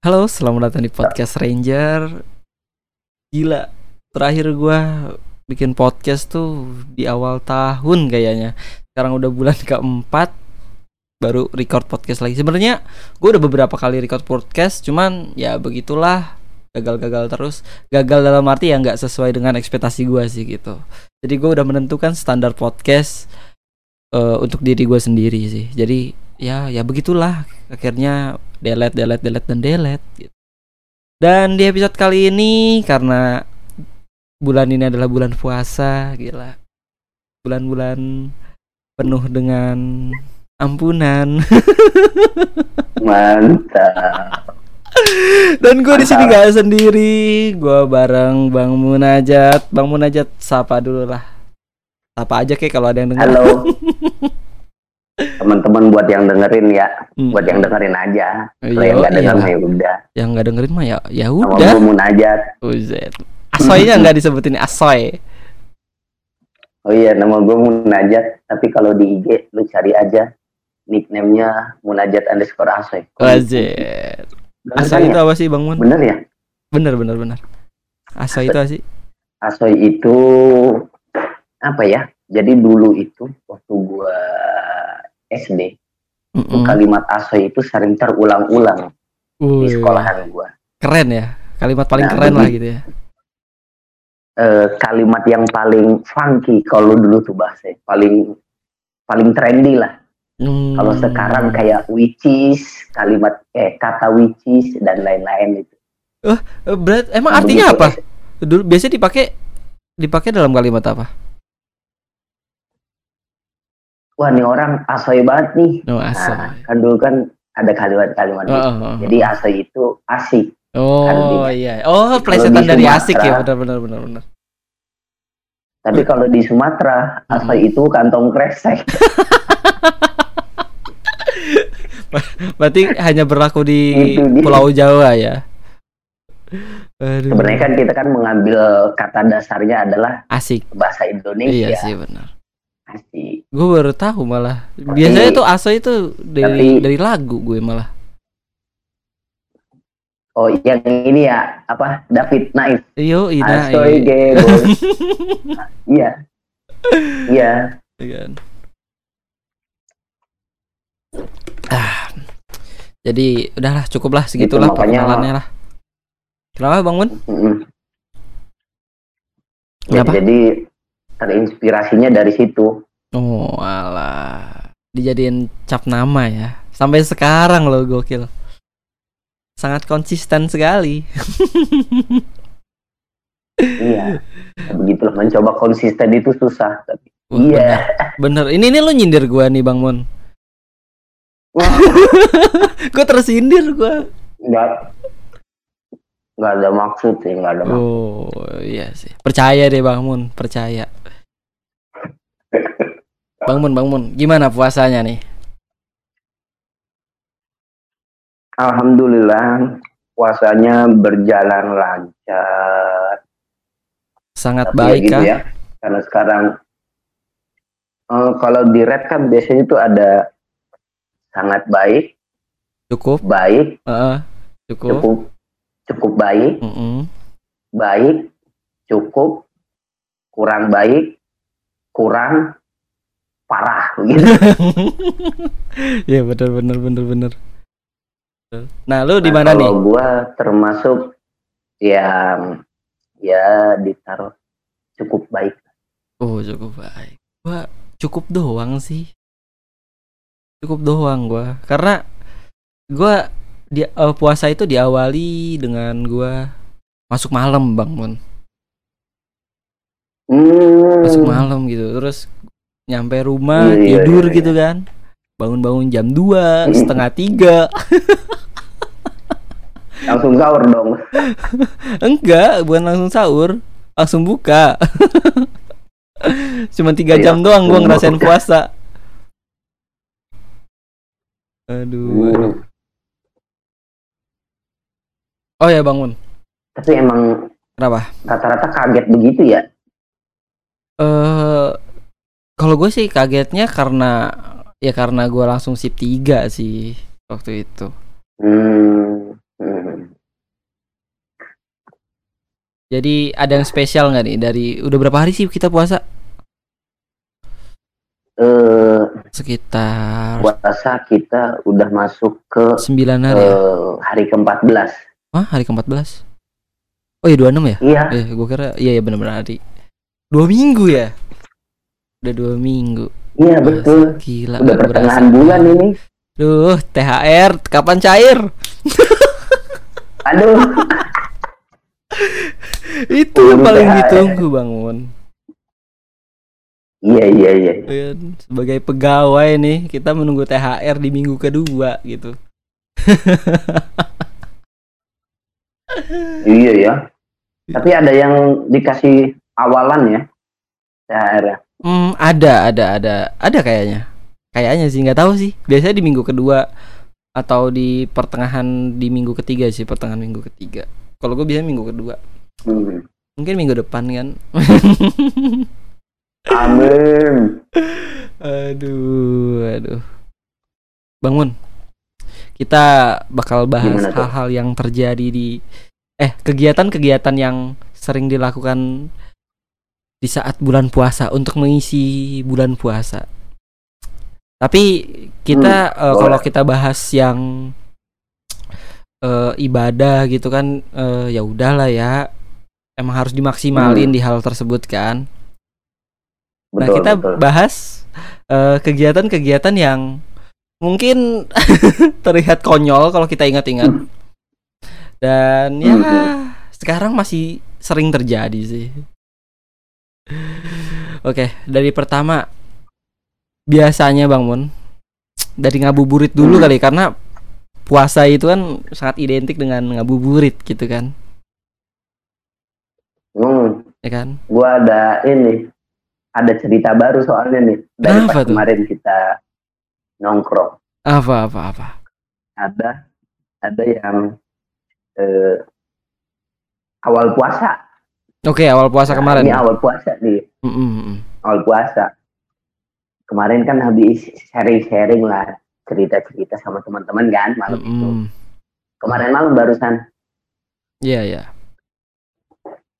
Halo, selamat datang di podcast Ranger. Gila, terakhir gua bikin podcast tuh di awal tahun kayaknya. Sekarang udah bulan keempat, baru record podcast lagi. Sebenarnya gua udah beberapa kali record podcast, cuman ya begitulah gagal-gagal terus. Gagal dalam arti ya nggak sesuai dengan ekspektasi gua sih gitu. Jadi gua udah menentukan standar podcast eh, untuk diri gua sendiri sih. Jadi ya ya begitulah akhirnya delete delete delete dan delete gitu. Dan di episode kali ini karena bulan ini adalah bulan puasa, gila. Bulan-bulan penuh dengan ampunan. Mantap. Dan gue di sini gak sendiri, gue bareng Bang Munajat. Bang Munajat sapa dulu lah. Sapa aja kayak kalau ada yang dengar. Halo. Teman-teman buat yang dengerin ya, Hmm. buat yang dengerin aja. Kalau Iya, yang nggak denger iya. mah ya udah. Yang nggak dengerin mah ya ya udah. gue munajat. Uzet. Asoynya nggak disebutin asoy. Oh iya, nama gue munajat. Tapi kalau di IG lu cari aja nickname-nya munajat underscore asoy. Wazet. Bener Asoy kan itu ya? apa sih Bang Mun? Bener ya? Bener bener bener. Asoy itu apa sih? Asoy itu apa ya? Jadi dulu itu waktu gua SD, Mm-mm. kalimat asoy itu sering terulang-ulang di sekolahan gua. Keren ya. Kalimat paling Nah, keren lah gitu ya. eh, kalimat yang paling funky kalau dulu tuh bahasa paling paling trendy lah. Hmm. Kalau sekarang kayak which is, kalimat eh kata which is dan lain-lain itu. Eh, berat emang Nah, artinya apa? Dulu biasanya dipakai dipakai dalam kalimat apa? Wah, nih orang asoy banget nih. No, asoy. Nah, kan dulu kan ada kalimat-kalimat Oh, gitu. oh, oh. Jadi asoy itu asik. Oh artinya. iya. Oh, plesetan dari Sumatera- asik ya, benar benar benar benar. Tapi kalau di Sumatera, asoy itu kantong kresek. Berarti hanya berlaku di Itu dia. Pulau Jawa ya. Aduh. Sebenarnya kan kita kan mengambil kata dasarnya adalah asik. bahasa Indonesia. Iya sih benar. Asik. Gue baru tahu malah. Biasanya tuh asoy itu dari Tapi- dari lagu gue malah. Oh, yang ini ya apa? David Naif. Ina. Asoy ge boy. Iya. Iya. kan. Ah. Jadi udahlah cukuplah segitulah Gitu, perkenalannya lah. Kenapa Bang Mun? Ya, Kenapa? jadi terinspirasinya dari situ. Oh, alah. Dijadiin cap nama ya. Sampai sekarang loh gokil. Sangat konsisten sekali. Iya. Ya, begitulah mencoba konsisten itu susah. Tapi Wah, iya. Bener. Ini nih lo nyindir gua nih Bang Mun. Wah, Gua tersindir gua. nggak nggak ada maksud sih, nggak ada maksud. Oh, iya sih. Percaya deh Bang Mun, percaya. Bang Mun, Bang Mun, gimana puasanya nih? Alhamdulillah puasanya berjalan lancar. Sangat Tapi ya baik gitu kah? ya. Karena sekarang eh, kalau di red kan biasanya itu ada sangat baik, Cukup. baik, Heeh. cukup. cukup cukup baik, Mm-mm. baik, cukup, kurang baik, kurang, parah gitu. Iya bener bener bener bener. Nah, lu di mana Nah, nih? Gua termasuk yang ya ditaruh cukup baik. Oh, cukup baik. Gua cukup doang sih. Cukup doang gua. Karena gua di eh, puasa itu diawali dengan gua masuk malam, Bang Mun. Hmm, Masuk malam gitu. Terus nyampe rumah Iya, iya, tidur iya, gitu kan. Bangun-bangun jam 2, setengah tiga. langsung sahur dong. Enggak, bukan langsung sahur, langsung buka. Cuma tiga Iya, jam doang gua ngerasain buka. puasa. Aduh, aduh. Oh ya bangun. Tapi emang Kenapa? rata-rata kaget begitu ya. Eh kalau gue sih kagetnya karena ya karena gue langsung sip tiga sih waktu itu. Hmm. hmm. Jadi ada yang spesial nggak nih dari udah berapa hari sih kita puasa? Uh, sekitar puasa kita udah masuk ke sembilan hari uh, hari ke empat belas. Wah hari ke-14? Oh iya 26 ya? Iya. Eh, gue kira iya ya benar-benar hari. Dua minggu ya? Udah dua minggu. iya betul. Gila. Udah pertengahan berasa. bulan ini. Duh, THR kapan cair? Aduh, Itu yang paling THR. ditunggu bangun. iya iya iya. Kan, Sebagai pegawai nih, kita menunggu THR di minggu kedua gitu. Iya ya. Tapi ada yang dikasih awalan ya. THR. -nya. Hmm, ada, ada, ada, ada kayaknya. Kayaknya sih nggak tahu sih. Biasanya di minggu kedua atau di pertengahan di minggu ketiga sih, pertengahan minggu ketiga. Kalau gue biasanya minggu kedua. Hmm. Mungkin minggu depan kan. Amin. aduh, aduh. Bangun. Kita bakal bahas hal-hal yang terjadi di eh kegiatan-kegiatan yang sering dilakukan di saat bulan puasa untuk mengisi bulan puasa. Tapi kita eh, kalau boleh. kita bahas yang eh, ibadah gitu kan eh, ya udahlah ya. Emang harus dimaksimalin Hmm. di hal tersebut kan. Nah, Betul, kita betul. bahas kegiatan-kegiatan yang mungkin terlihat konyol kalau kita ingat-ingat. Dan ya Hmm. sekarang masih sering terjadi sih. Oke, dari pertama biasanya Bang Mun dari ngabuburit dulu Hmm. kali karena puasa itu kan sangat identik dengan ngabuburit gitu kan. Hmm, Ya kan? gua ada ini. Ada cerita baru soalnya nih dari Kenapa pas tuh? kemarin kita nongkrong. Apa apa apa. Ada ada yang eh, awal puasa. Oke, awal puasa Nah, kemarin. Ini awal puasa nih, Mm, mm, mm. awal puasa. Kemarin kan habis sharing-sharing lah cerita-cerita sama teman-teman kan malam Mm, itu. mm. Kemarin malam barusan. Iya, iya.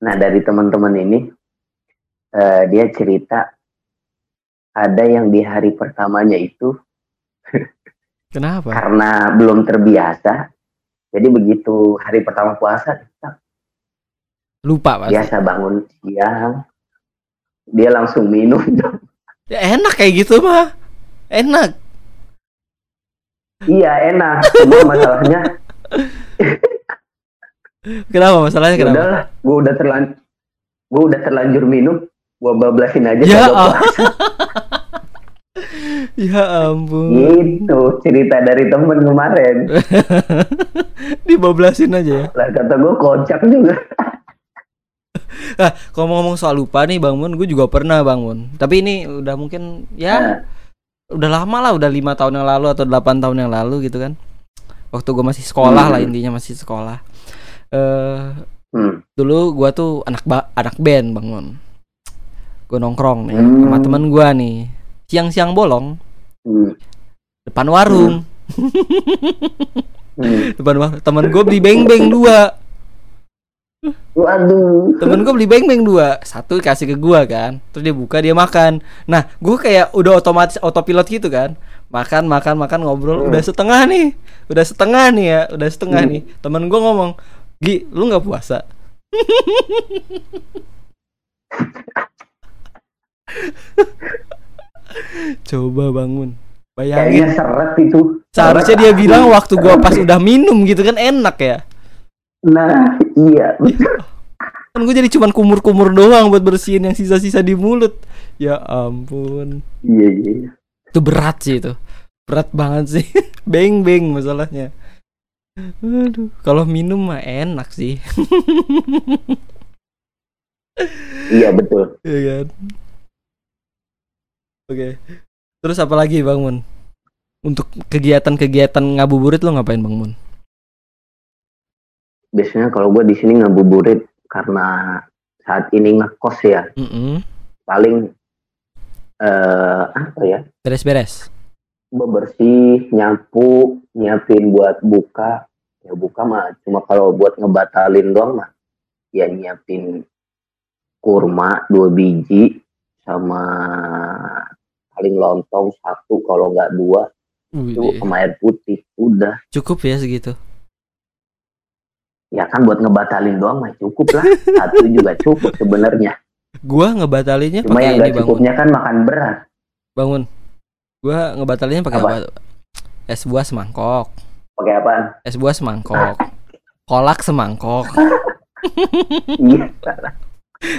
Nah dari teman-teman ini eh, dia cerita ada yang di hari pertamanya itu Kenapa? karena belum terbiasa. Jadi begitu hari pertama puasa Lupa pasti. biasa bangun siang dia langsung minum. Ya enak kayak gitu mah. Enak. iya enak. Cuma masalahnya Kenapa masalahnya ya kenapa? udahlah, gue udah terlanjur gue udah terlanjur minum, gue bablasin aja. Ya. Ya ampun. Gitu cerita dari temen kemarin. Dibablasin aja ya. Lah kata gue kocak juga. Kalau mau ngomong soal lupa nih Bang Mun, gue juga pernah Bang Mun. Tapi ini udah mungkin ya Nah, udah lama lah, udah lima tahun yang lalu atau 8 tahun yang lalu gitu kan. Waktu gue masih sekolah lah Hmm. intinya masih sekolah. Eh hmm. dulu gua tuh anak ba anak band Bang Mun. Gue nongkrong nih Hmm. sama temen gua nih. Siang-siang bolong Hmm. depan warung. Hmm. Depan warung. Temen gue beli beng-beng dua. Waduh. temen gue beli beng-beng dua. Satu kasih ke gua kan. Terus dia buka dia makan. Nah gue kayak udah otomatis autopilot gitu kan. Makan makan makan ngobrol. Hmm. udah setengah nih. Udah setengah nih ya. Udah setengah Hmm. nih. Temen gue ngomong Gi lu nggak puasa? Coba bangun. Kayaknya bayangin seret itu. seharusnya dia bilang waktu gua pas udah minum gitu kan enak ya Nah, iya. kan gue jadi cuman kumur-kumur doang buat bersihin yang sisa-sisa di mulut. Ya ampun. Iya, iya. itu berat sih itu. Berat banget sih. Beng beng masalahnya. Aduh kalau minum mah enak sih. Iya, betul. ya kan? Oke. Terus apa lagi bang Mun? Untuk kegiatan-kegiatan ngabuburit lo ngapain bang Mun Biasanya kalau gue di sini ngabuburit karena saat ini ngekos ya, Mm-mm. paling eh apa ya? beres-beres bebersih, nyapu, nyiapin buat buka. Ya buka mah cuma kalau buat ngebatalin doang mah ya nyiapin kurma dua biji sama paling lontong satu kalau nggak dua itu sama air putih udah cukup ya segitu. Ya kan buat ngebatalin doang mah cukup lah satu juga cukup sebenarnya Gua ngebatalinnya cuma pakai yang bangun. cukupnya kan makan berat Bangun. Gua ngebatalinnya pakai Apa? apa? Es buah semangkok. pakai apaan Es buah semangkok. Kolak semangkok. iya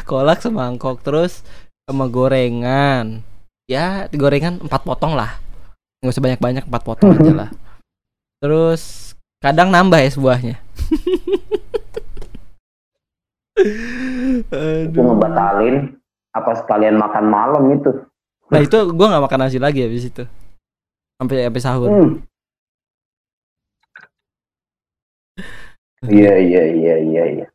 Kolak semangkok terus sama gorengan. Ya, gorengan empat potong lah. Nggak usah banyak-banyak empat potong aja lah. Terus kadang nambah es buahnya. itu Aduh. ngebatalin apa sekalian makan malam itu Nah itu gua nggak makan nasi lagi habis itu. Sampai sampai sahur. Hmm. Iya iya iya iya iya.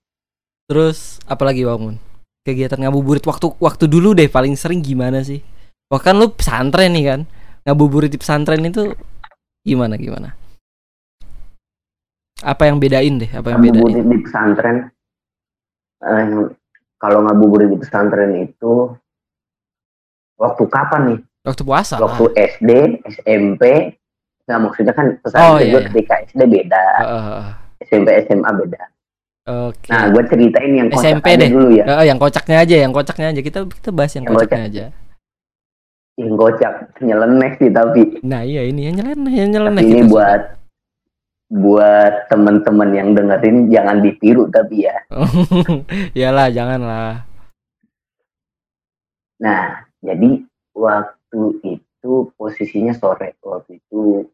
Terus apalagi bangun? Kegiatan ngabuburit waktu waktu dulu deh paling sering gimana sih? Wah kan lu pesantren nih kan. Ngabuburit di pesantren itu gimana gimana? Apa yang bedain deh? Apa yang bedain? Ngabuburit di pesantren. Eh, kalau ngabuburit di pesantren itu waktu kapan nih? Waktu puasa. Waktu SD, SMP. Nggak maksudnya kan Oh, pesantren iya, gue iya. ketika SD beda, Heeh, heeh. SMP SMA beda. Oke. Nah, gue ceritain yang kocak SMP aja deh. dulu ya. Heeh, yang kocaknya aja, yang kocaknya aja. Kita kita bahas yang Yang kocaknya aja. Yang kocak nyeleneh sih tapi Nah, iya ini yang nyeleneh, yang nyeleneh ini buat buat temen-temen yang dengerin jangan ditiru tapi ya. Iyalah, janganlah. Nah, jadi waktu itu posisinya sore. Waktu itu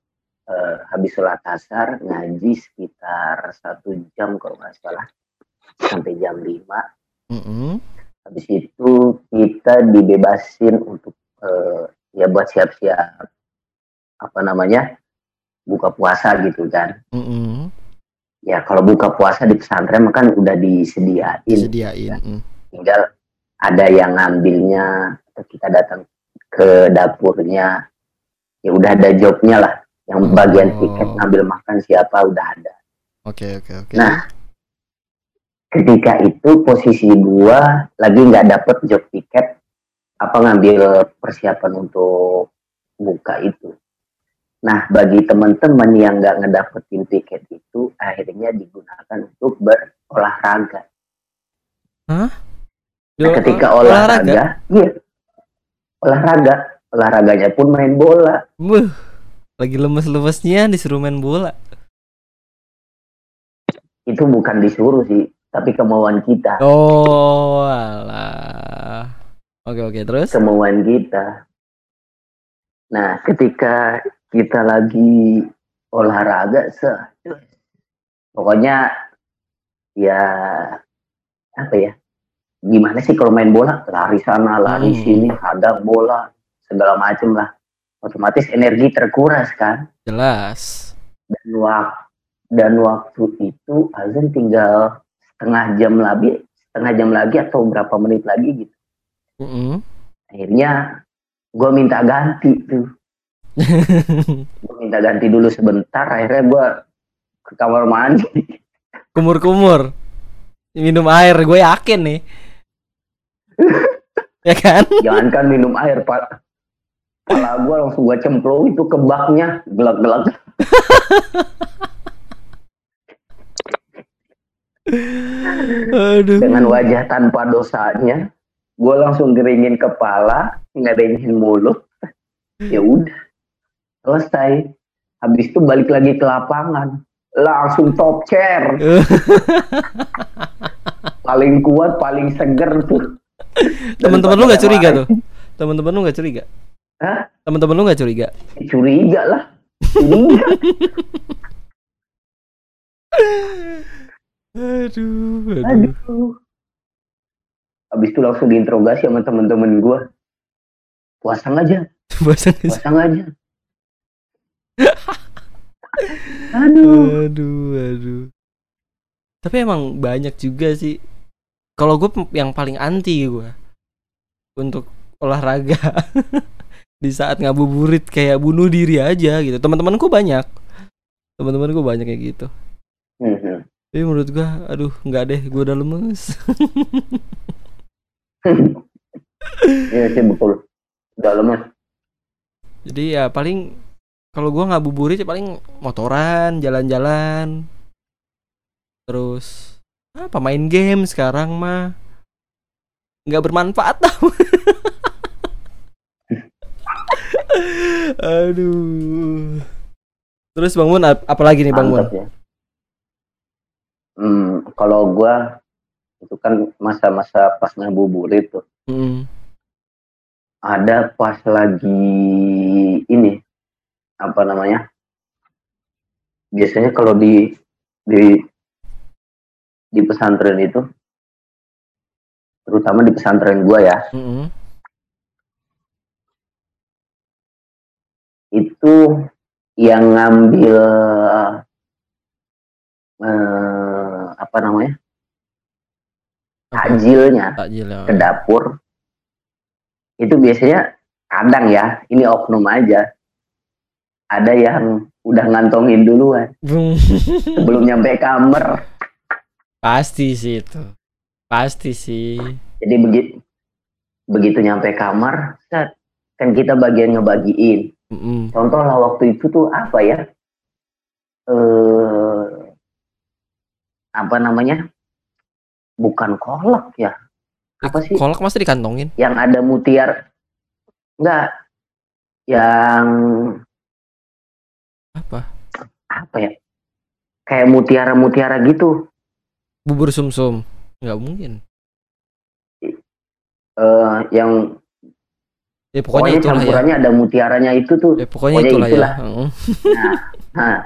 eh, habis sholat asar ngaji sekitar satu jam kalau nggak salah sampai jam 5. Mm-mm. Habis itu kita dibebasin untuk eh, ya buat siap-siap apa namanya buka puasa gitu kan. Mm-mm. Ya kalau buka puasa di pesantren kan udah disediain. Disediain. mm. tinggal ada yang ngambilnya atau kita datang ke dapurnya ya udah ada jobnya lah yang Oh. bagian tiket ngambil makan siapa udah ada Oke, oke, oke. nah ketika itu posisi gua lagi nggak dapet job tiket apa ngambil persiapan untuk buka itu nah bagi teman-teman yang nggak ngedapetin tiket itu akhirnya digunakan untuk berolahraga Yo, Nah, ketika ol- olahraga, iya. Olahraga, olahraganya pun main bola. Wuh, lagi lemes-lemesnya disuruh main bola. Itu bukan disuruh sih, tapi kemauan kita. Oh, alah. Oke, oke, terus? Kemauan kita. Nah, ketika kita lagi olahraga, se pokoknya ya apa ya? Gimana sih kalau main bola? Lari sana, lari Hmm. sini, hadang bola, segala macem lah. Otomatis energi terkuras kan? Jelas. dan waktu dan waktu itu azan tinggal setengah jam lagi setengah jam lagi atau berapa menit lagi gitu Mm-mm. akhirnya gue minta ganti tuh gue minta ganti dulu sebentar akhirnya gue ke kamar mandi Kumur-kumur. Minum air, gue yakin nih. ya kan? jangankan minum air pak kepala gue langsung gue cemplung itu ke baknya gelak-gelak Aduh. dengan wajah tanpa dosanya gue langsung geringin kepala ngeringin mulut ya udah selesai habis itu balik lagi ke lapangan langsung top chair paling kuat paling seger tuh Temen-temen lu nggak curiga tuh? Temen-temen lu nggak curiga? Hah? Temen-temen lu nggak curiga? curiga lah curiga Aduh, aduh. aduh habis itu langsung diinterogasi sama temen-temen gue puasa aja nggak sih? puasa aja aduh Aduh, aduh. Tapi emang banyak juga sih. Kalau gue yang paling anti gue untuk olahraga di saat ngabuburit kayak bunuh diri aja gitu. Teman-temanku banyak. Teman-temanku banyak kayak gitu. Mhm. Tapi menurut gua, aduh nggak deh, gua udah lemes. Iya sih betul. Udah lemes. Jadi ya paling kalau gua ngabuburit ya paling motoran, jalan-jalan. Terus apa main game sekarang mah nggak bermanfaat tau. Aduh. Terus Bang Mun ap- apa lagi nih Bang Mun? Mantap ya. Hmm, kalau gua itu kan masa-masa pas ngabuburit tuh. Mm. Ada pas lagi ini apa namanya? Biasanya kalau di di di pesantren itu terutama di pesantren gua ya, Mm-mm. itu yang ngambil eh, apa namanya? Takjilnya Takjil ya. ke dapur itu biasanya kadang ya ini oknum aja ada yang udah ngantongin duluan. Sebelum nyampe kamar. Pasti sih itu. Pasti sih. jadi begitu begitu nyampe kamar set, kan kita bagian ngebagiin. Mm-mm. contoh lah waktu itu tuh apa ya? Eh apa namanya? Bukan kolak ya? Apa sih? Kolak masa dikantongin? yang ada mutiara. Enggak. Yang Apa? apa ya kayak mutiara-mutiara gitu Bubur sumsum. Nggak mungkin. eh yang Ya pokoknya pokoknya itulah ya. campurannya ada mutiaranya itu tuh Ya pokoknya, pokoknya itulah, itulah. ya. Nah, nah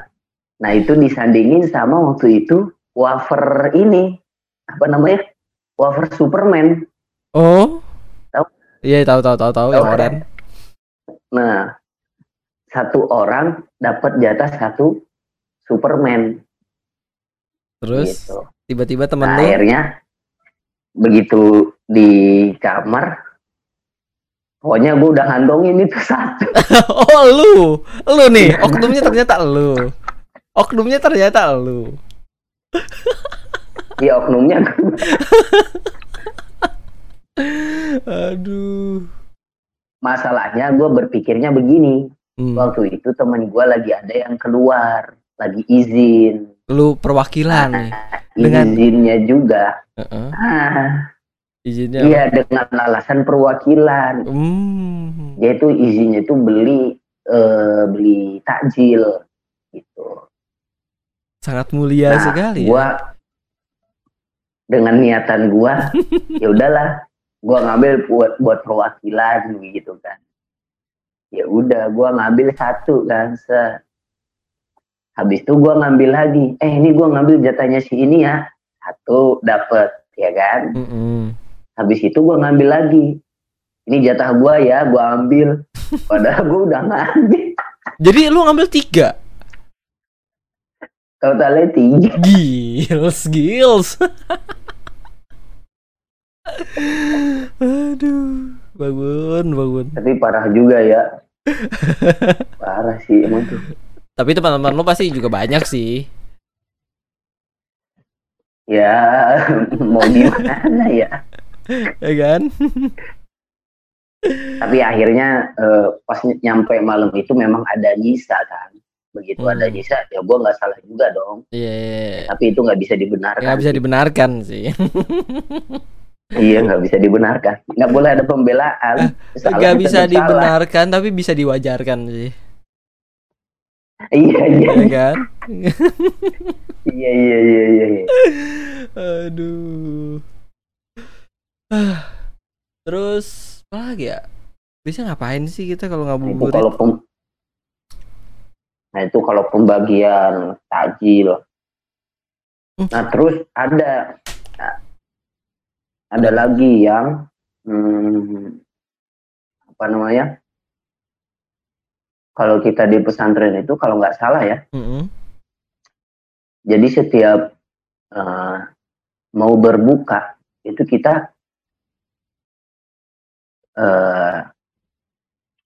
nah itu disandingin sama waktu itu wafer ini apa namanya wafer Superman Oh. Tahu? Iya tahu tahu tahu tahu yang kan? nah satu orang dapat jatah satu Superman. Terus gitu. tiba-tiba temen Nah, lu? akhirnya begitu di kamar pokoknya gue udah ngantongin itu satu. Oh lu. Lu nih Oknumnya ternyata lu. Oknumnya ternyata lu. Di oknumnya. Aduh. Masalahnya gue berpikirnya begini Hmm. waktu itu temen gue lagi ada yang keluar lagi izin Lu perwakilan nih Dengan- izinnya juga Heeh. ah Izinnya iya dengan alasan perwakilan Hmm. dia itu izinnya itu beli eh, beli takjil gitu Sangat mulia Nah, sekali gua ya. dengan niatan gua ya udahlah gua ngambil buat buat perwakilan gitu kan ya udah gua ngambil satu kan se habis itu gua ngambil lagi. Eh ini gua ngambil jatahnya si ini ya. Satu dapet ya kan? Mm-mm. habis itu gua ngambil lagi. Ini jatah gua ya gua ambil. Padahal gua udah ngambil. Jadi lu ngambil tiga? Totalnya tiga. Gils Gils. Aduh Bangun bangun. Tapi parah juga ya. Parah sih emang tuh. Tapi teman-teman lu pasti juga banyak sih. Ya mau gimana ya? Ya kan? Tapi akhirnya eh, pas ny- nyampe malam itu memang ada nyisa kan. Begitu Hmm. ada nyisa ya gue nggak salah juga dong. Iya. Yeah. tapi itu nggak bisa dibenarkan Nggak bisa dibenarkan sih iya nggak bisa dibenarkan nggak boleh ada pembelaan Salah Nggak bisa tetap salah. dibenarkan Tapi bisa diwajarkan sih iya iya Ya kan iya iya iya iya iya. Aduh Ah. Terus apa lagi ya Bisa ngapain sih kita kalau Nah, itu ngabuburit kalau pem- nah itu kalau pembagian takjil Hmm. nah terus ada ada lagi yang hmm, apa namanya? Kalau kita di pesantren itu kalau nggak salah ya. Mm-mm. jadi setiap eh, mau berbuka itu kita eh,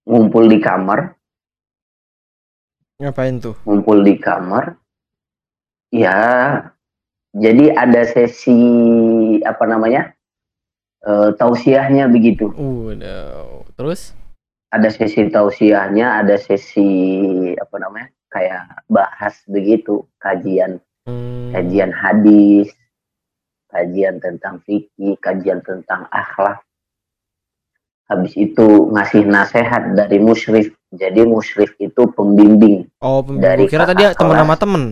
ngumpul di kamar. Ngapain tuh? Ngumpul di kamar. Ya jadi ada sesi apa namanya uh, tausiahnya begitu Udah. Terus? ada sesi tausiahnya ada sesi apa namanya kayak bahas begitu kajian Hmm. kajian hadis kajian tentang fikih kajian tentang akhlak habis itu ngasih nasihat dari musyrif jadi musyrif itu pembimbing Oh, pembimbing. Dari kira tadi teman sama temen.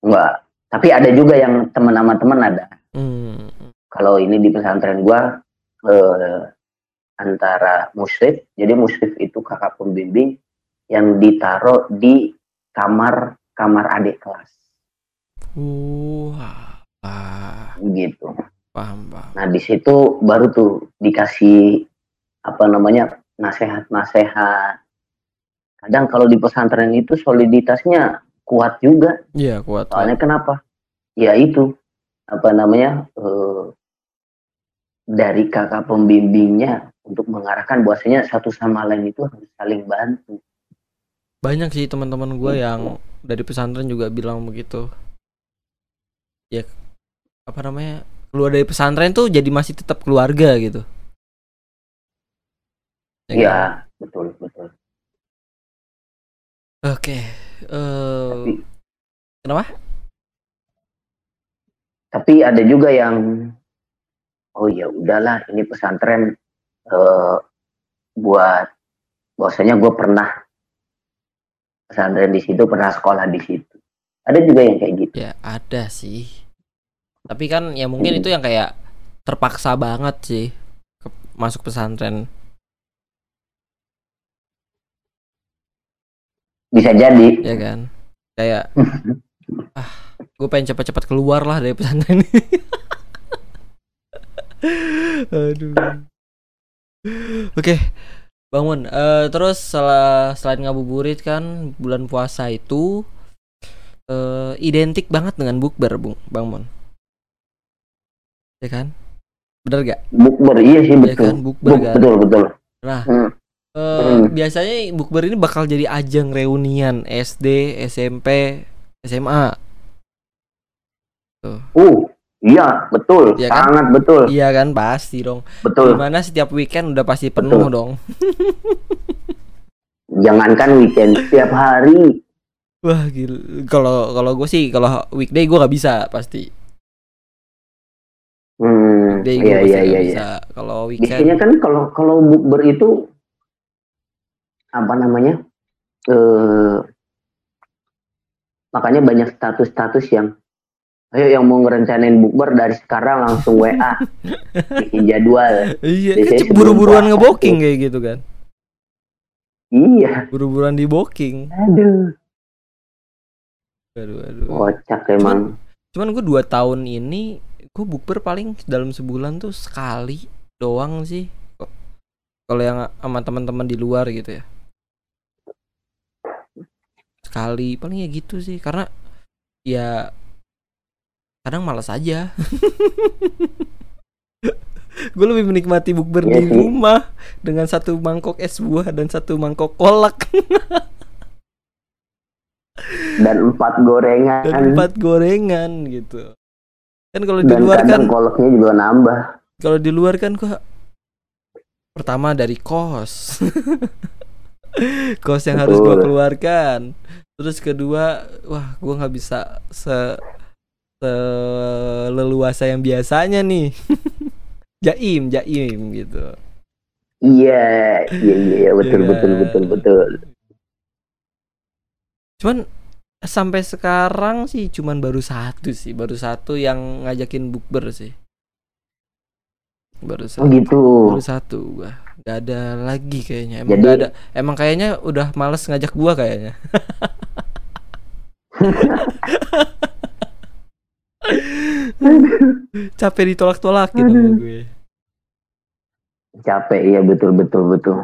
enggak tapi ada juga yang teman sama teman ada Hmm. Kalau ini di pesantren gua eh, antara musyrif jadi musyrif itu kakak pembimbing yang ditaruh di kamar kamar adik kelas Wah. Ah, gitu paham, paham. nah di situ baru tuh dikasih apa namanya nasehat-nasehat kadang kalau di pesantren itu soliditasnya kuat juga Iya, kuat. kuat. soalnya kenapa ya itu apa namanya eh, dari kakak pembimbingnya untuk mengarahkan bahwasanya satu sama lain itu harus saling bantu Banyak sih teman-teman gue Gitu. yang dari pesantren juga bilang begitu. Ya apa namanya? Keluar dari pesantren tuh jadi masih tetap keluarga gitu. Ya kan? Iya betul betul Oke. eh tapi kenapa? tapi ada juga yang oh ya udahlah ini pesantren eh, buat bahwasanya gue pernah pesantren di situ pernah sekolah di situ ada juga yang kayak gitu Ya ada sih. Tapi kan ya mungkin Hmm. itu yang kayak terpaksa banget sih ke- masuk pesantren. bisa jadi ya kan kayak ah gue pengen cepat-cepat keluar lah dari pesantren ini aduh. Oke bangun. Eh terus setelah selain ngabuburit kan bulan puasa itu eh identik banget dengan bukber bung bang mon. Ya kan? Bener gak? Bukber iya sih ya betul. kan? Bukber Buk- kan? betul betul. Nah, Hmm. Eh, Hmm. biasanya bukber ini bakal jadi ajang reunian SD, SMP, SMA. uh iya betul Iya kan? sangat betul Iya kan pasti dong. betul Di mana setiap weekend udah pasti penuh Betul. dong. jangankan weekend setiap hari Wah gila. Kalau kalau gue sih kalau weekday gue nggak bisa pasti. hmm Weekday iya iya iya iya bisa. Kalau biasanya weekend kan kalau kalau bukber itu apa namanya eh makanya banyak status-status yang ayo yang mau ngerencanain bukber dari sekarang langsung WA bikin jadwal iya kan buru-buruan tuh. kayak gitu kan. iya Buru-buruan di booking. aduh Aduh aduh. kocak emang Cuman gue dua tahun ini gue bukber paling dalam sebulan tuh sekali doang sih. Kalau yang sama teman-teman di luar gitu ya. Sekali paling ya gitu sih karena ya kadang malas aja. gue lebih menikmati bukber di rumah dengan satu mangkok es buah dan satu mangkok kolak dan empat gorengan dan empat gorengan gitu. Kan kalau di luar kan kadang koleknya juga nambah kalau di luar kan gua pertama dari kos kos yang harus gua Betul. keluarkan terus kedua wah gua nggak bisa se leluasa yang biasanya nih. Jaim jaim gitu. Iya iya iya betul Iya. betul betul betul. Cuman sampai sekarang sih cuman baru satu sih baru satu yang ngajakin bukber sih. Baru oh satu. Gitu. Baru satu gua. Nggak ada lagi kayaknya. Emang Jadi- nggak ada. Emang kayaknya udah males ngajak gua kayaknya capek ditolak-tolak gitu gue. Capek iya betul betul betul.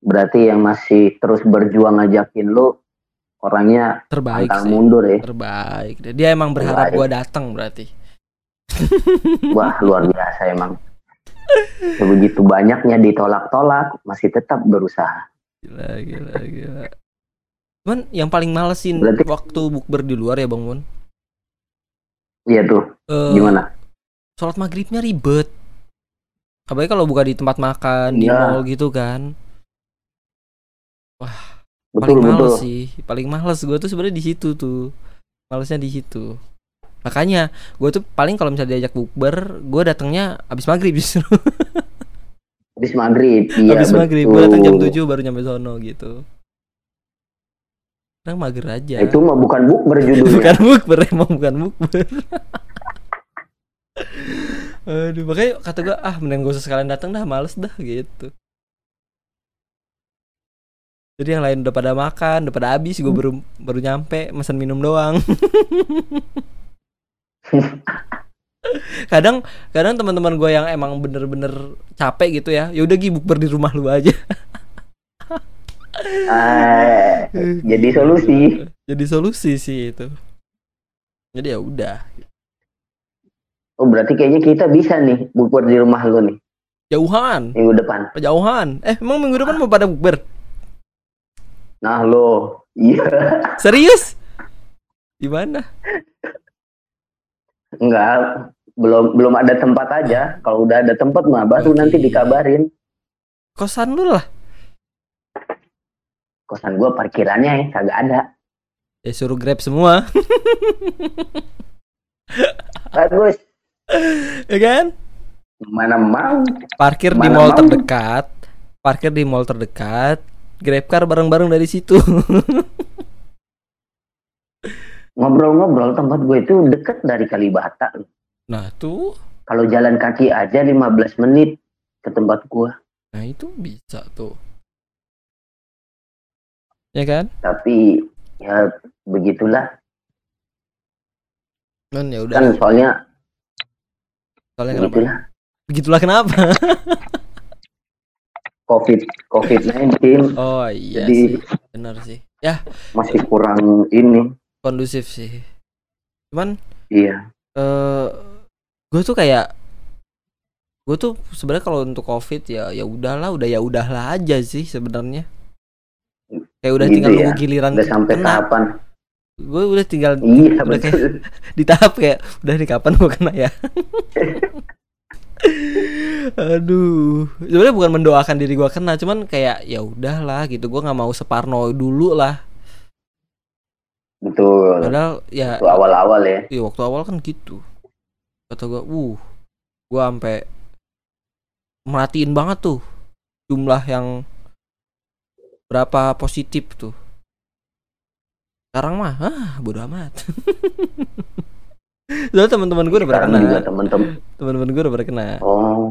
Berarti yang masih terus berjuang ngajakin lu orangnya terbaik sih. mundur ya? Terbaik. Dia emang berharap Terbaik. gua datang berarti. Wah luar biasa emang. Begitu banyaknya ditolak-tolak masih tetap berusaha. Gila gila gila. Cuman yang paling malesin Berarti- waktu bukber di luar ya bang Mun Iya tuh. Eh, Gimana? sholat maghribnya ribet apalagi kalau buka di tempat makan di Iya. mall gitu kan Betul paling betul. males sih paling males gue tuh sebenarnya di situ tuh malesnya di situ makanya gue tuh paling kalau misalnya diajak bukber gue datangnya abis maghrib justru Habis maghrib. Iya abis betul. maghrib gue datang jam 7 baru nyampe sono gitu Sekarang mager aja. Itu mah bukan bukber judulnya. bukan bukber emang bukan bukber. Aduh makanya kata gue ah mending usah sekalian datang dah males dah gitu. Jadi yang lain udah pada makan udah pada habis gue baru baru nyampe pesan minum doang. Kadang kadang teman-teman gue yang emang bener-bener capek gitu ya ya udah gi bukber di rumah lu aja Ah, jadi solusi. jadi solusi sih itu. Jadi ya udah. Oh berarti kayaknya kita bisa nih bukber di rumah lu nih. Jauhan. Minggu depan. jauhan. Eh emang minggu depan mau pada bukber Nah lo, iya. Serius? Di mana enggak. Belum belum ada tempat aja. Kalau udah ada tempat mah baru nanti dikabarin. kosan lu lah Kosan gua parkirannya ya kagak ada. ya suruh grab semua Bagus. ya kan Mana mau? parkir di Mana mall mau. terdekat parkir di mall terdekat grab car bareng-bareng dari situ Ngobrol-ngobrol tempat gue itu deket dari Kalibata. nah tuh Kalau jalan kaki aja 15 menit ke tempat gua. nah itu bisa tuh ya kan? Tapi ya begitulah. kan ya udah. Kan soalnya soalnya kenapa? begitulah. begitulah kenapa? Covid COVID-19 oh iya Jadi- sih. Benar sih. Ya. masih kurang ini. kondusif sih. Cuman Iya. eh gue tuh kayak gue tuh sebenarnya kalau untuk covid ya ya udahlah udah ya udahlah aja sih sebenarnya kayak udah Gitu tinggal ya? nunggu giliran Udah sampai kena kapan? gue udah tinggal Iya udah kayak di tahap kayak udah nih kapan gue kena ya aduh sebenarnya bukan mendoakan diri gue kena cuman kayak ya udahlah gitu gue nggak mau separno dulu lah Betul. padahal ya Itu awal-awal ya. Iya waktu awal kan gitu kata gue, uh, gue sampai merhatiin banget tuh jumlah yang berapa positif tuh. Sekarang mah, ah bodo amat. Soalnya teman-teman gue udah pada Sekarang juga kena, temen-temen. teman-teman gue udah pada kena. Oh.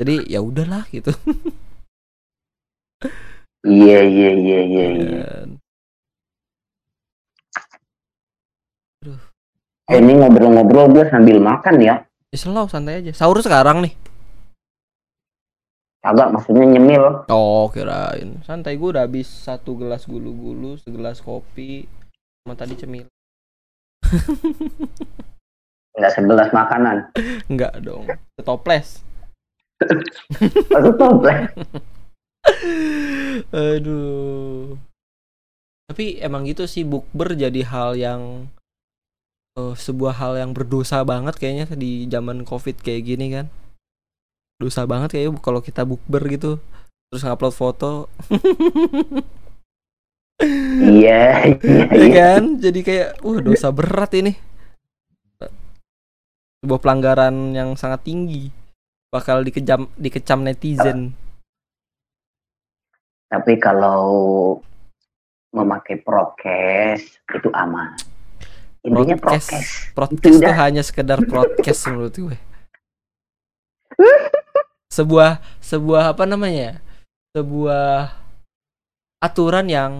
Jadi ya udahlah gitu. Iya iya iya iya. iya. Eh, ini ngobrol-ngobrol gue sambil makan ya. Ya slow santai aja. Sahur sekarang nih. Agak maksudnya nyemil. Oh kirain santai gue udah habis satu gelas gulu-gulu, segelas kopi, sama tadi cemil. Enggak sebelas makanan. Enggak dong. Setoples. Maksud toples. Aduh. Tapi emang gitu sih bukber jadi hal yang eh, sebuah hal yang berdosa banget kayaknya di zaman Covid kayak gini kan. Dosa banget kayaknya kalau kita bukber gitu. Terus ngupload foto, Iya iya ya iya. kan? Jadi kayak, wah dosa berat ini. Sebuah pelanggaran yang sangat tinggi. Bakal dikejam dikecam netizen. Tapi kalau memakai prokes itu aman. Intinya Prokes. prokes. Itu hanya sekedar podcast menurut gue. Sebuah sebuah apa namanya? Sebuah aturan yang